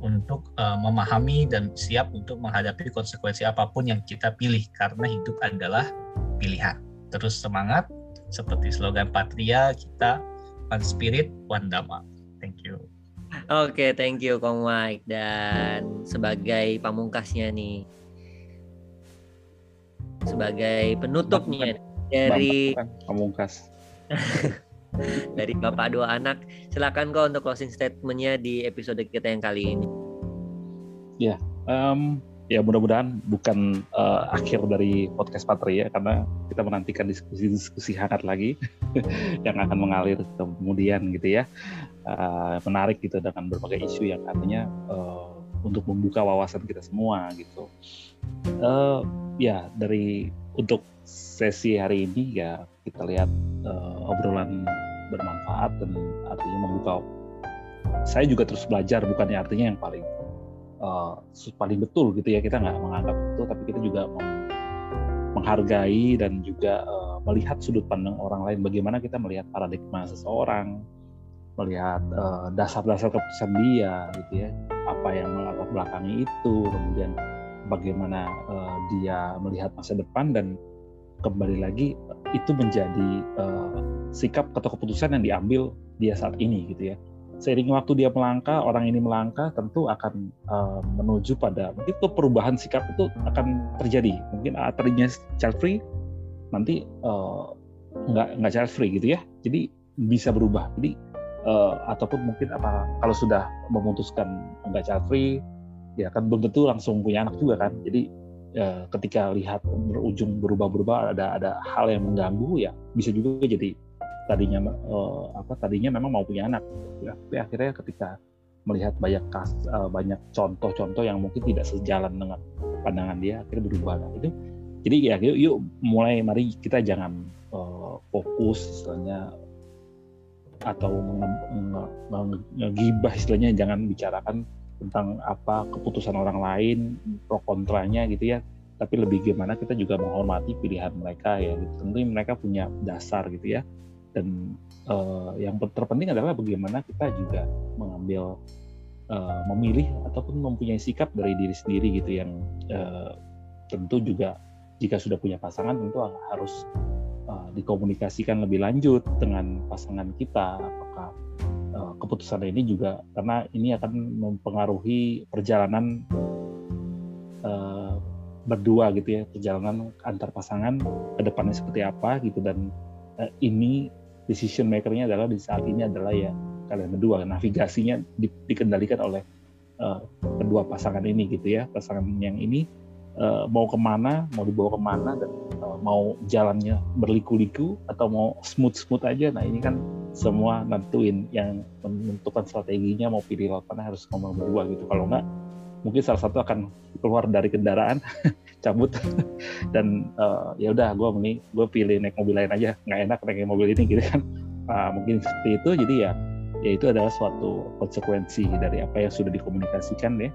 untuk uh, memahami dan siap untuk menghadapi konsekuensi apa pun yang kita pilih karena hidup adalah pilihan. Terus semangat seperti slogan Patria kita one spirit one dharma thank you. Oke, okay, thank you Kong Mike. Dan sebagai pamungkasnya nih sebagai penutupnya dari pamungkas (laughs) dari Bapak dua anak. Silakan kok untuk closing statementnya di episode kita yang kali ini. Ya, um, ya mudah-mudahan bukan uh, akhir dari podcast Patria karena kita menantikan diskusi-diskusi hangat lagi (laughs) yang akan mengalir kemudian gitu ya uh, menarik gitu dengan berbagai isu yang artinya uh, untuk membuka wawasan kita semua gitu. Uh, ya dari untuk sesi hari ini ya kita lihat uh, obrolan bermanfaat dan artinya membuka. Saya juga terus belajar bukannya artinya yang paling uh, paling betul gitu ya kita nggak menganggap itu tapi kita juga menghargai dan juga uh, melihat sudut pandang orang lain bagaimana kita melihat paradigma seseorang melihat uh, dasar-dasar keputusan dia gitu ya apa yang melatar belakangi itu kemudian bagaimana uh, dia melihat masa depan dan kembali lagi itu menjadi uh, sikap atau keputusan yang diambil dia saat ini gitu ya. Seiring waktu dia melangkah orang ini melangkah tentu akan uh, menuju pada mungkin perubahan sikap itu akan terjadi. Mungkin tadinya child free nanti uh, nggak nggak child free gitu ya. Jadi bisa berubah. Jadi uh, ataupun mungkin apa kalau sudah memutuskan nggak child free ya kan belum tentu langsung punya anak juga kan. Jadi uh, ketika lihat berujung berubah-berubah ada ada hal yang mengganggu ya bisa juga jadi tadinya uh, apa tadinya memang mau punya anak ya. Tapi akhirnya ketika melihat banyak kas, uh, banyak contoh-contoh yang mungkin tidak sejalan dengan pandangan dia akhirnya berubah. Nah, itu jadi ya yuk, yuk mulai mari kita jangan uh, fokus istilahnya atau ngegibah istilahnya jangan bicarakan tentang apa keputusan orang lain pro kontranya gitu ya. Tapi lebih gimana kita juga menghormati pilihan mereka ya. Tentu mereka punya dasar gitu ya. Dan uh, yang terpenting adalah bagaimana kita juga mengambil uh, memilih ataupun mempunyai sikap dari diri sendiri gitu yang uh, tentu juga jika sudah punya pasangan tentu harus uh, dikomunikasikan lebih lanjut dengan pasangan kita. Apakah keputusan ini juga karena ini akan mempengaruhi perjalanan uh, berdua gitu ya perjalanan antar pasangan ke depannya seperti apa gitu. Dan uh, ini decision makernya adalah di saat ini adalah ya kalian berdua. Navigasinya di, dikendalikan oleh uh, kedua pasangan ini gitu ya. Pasangan yang ini uh, mau ke mana, mau dibawa ke mana dan uh, mau jalannya berliku-liku atau mau smooth-smooth aja. Nah ini kan semua nentuin yang menentukan strateginya mau pilih laut harus ngomong berdua gitu. Kalau enggak mungkin salah satu akan keluar dari kendaraan (laughs) cabut. (laughs) Dan uh, ya udah gue mending gue pilih naik mobil lain aja. Nggak enak naik mobil ini gitu kan. Uh, (laughs) mungkin seperti itu. Jadi ya ya itu adalah suatu konsekuensi dari apa yang sudah dikomunikasikan ya.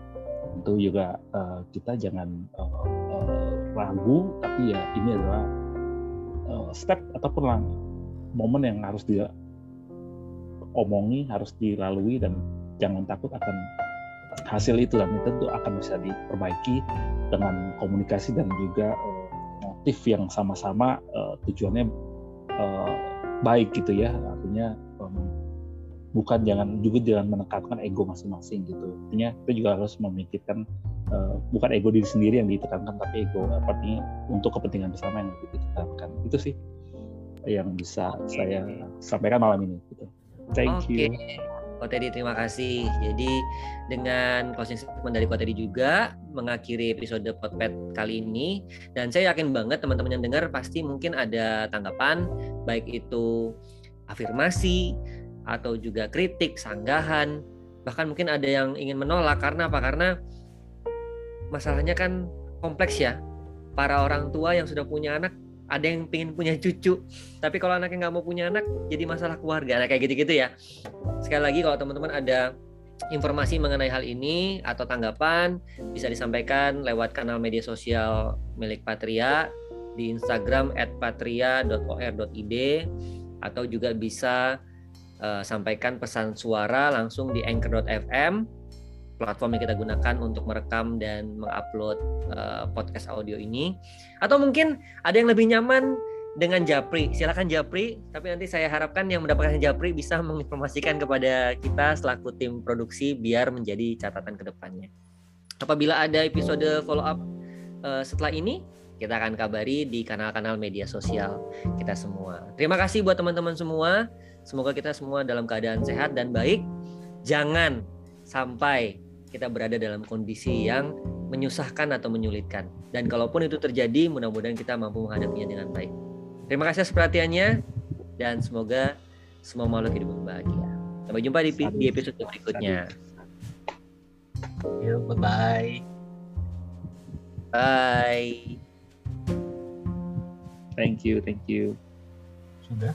Tentu juga uh, kita jangan uh, uh, ragu tapi ya ini adalah uh, step ataupun lang momen yang harus dia omongi harus dilalui dan jangan takut akan hasil itu. Dan tentu akan bisa diperbaiki dengan komunikasi dan juga uh, motif yang sama-sama uh, tujuannya uh, baik gitu ya. Artinya um, bukan jangan juga jangan menekankan ego masing-masing gitu. Artinya kita juga harus memikirkan uh, bukan ego diri sendiri yang ditekankan tapi ego artinya untuk kepentingan bersama yang lebih ditekankan. Itu sih yang bisa saya sampaikan malam ini gitu thank okay. you Kotedi terima kasih. Jadi dengan closing statement dari Kotedi juga mengakhiri episode Potpet kali ini dan saya yakin banget teman-teman yang dengar pasti mungkin ada tanggapan baik itu afirmasi atau juga kritik, sanggahan, bahkan mungkin ada yang ingin menolak karena apa? Karena masalahnya kan kompleks ya. Para orang tua yang sudah punya anak ada yang pengen punya cucu tapi kalau anaknya nggak mau punya anak jadi masalah keluarga. Nah kayak gitu-gitu ya. Sekali lagi kalau teman-teman ada informasi mengenai hal ini atau tanggapan bisa disampaikan lewat kanal media sosial milik Patria di Instagram @patria.or.id atau juga bisa uh, sampaikan pesan suara langsung di anchor.fm platform yang kita gunakan untuk merekam dan mengupload uh, podcast audio ini. Atau mungkin ada yang lebih nyaman dengan Japri. Silakan Japri tapi nanti saya harapkan yang mendapatkan Japri bisa menginformasikan kepada kita selaku tim produksi biar menjadi catatan ke depannya apabila ada episode follow up uh, setelah ini kita akan kabari di kanal-kanal media sosial kita semua. Terima kasih buat teman-teman semua. Semoga kita semua dalam keadaan sehat dan baik. Jangan sampai kita berada dalam kondisi yang menyusahkan atau menyulitkan. Dan kalaupun itu terjadi, mudah-mudahan kita mampu menghadapinya dengan baik. Terima kasih atas perhatiannya dan semoga semua makhluk hidup bahagia. Sampai jumpa di, di episode berikutnya. Yo, bye-bye. Bye. Thank you, thank you. Sudah.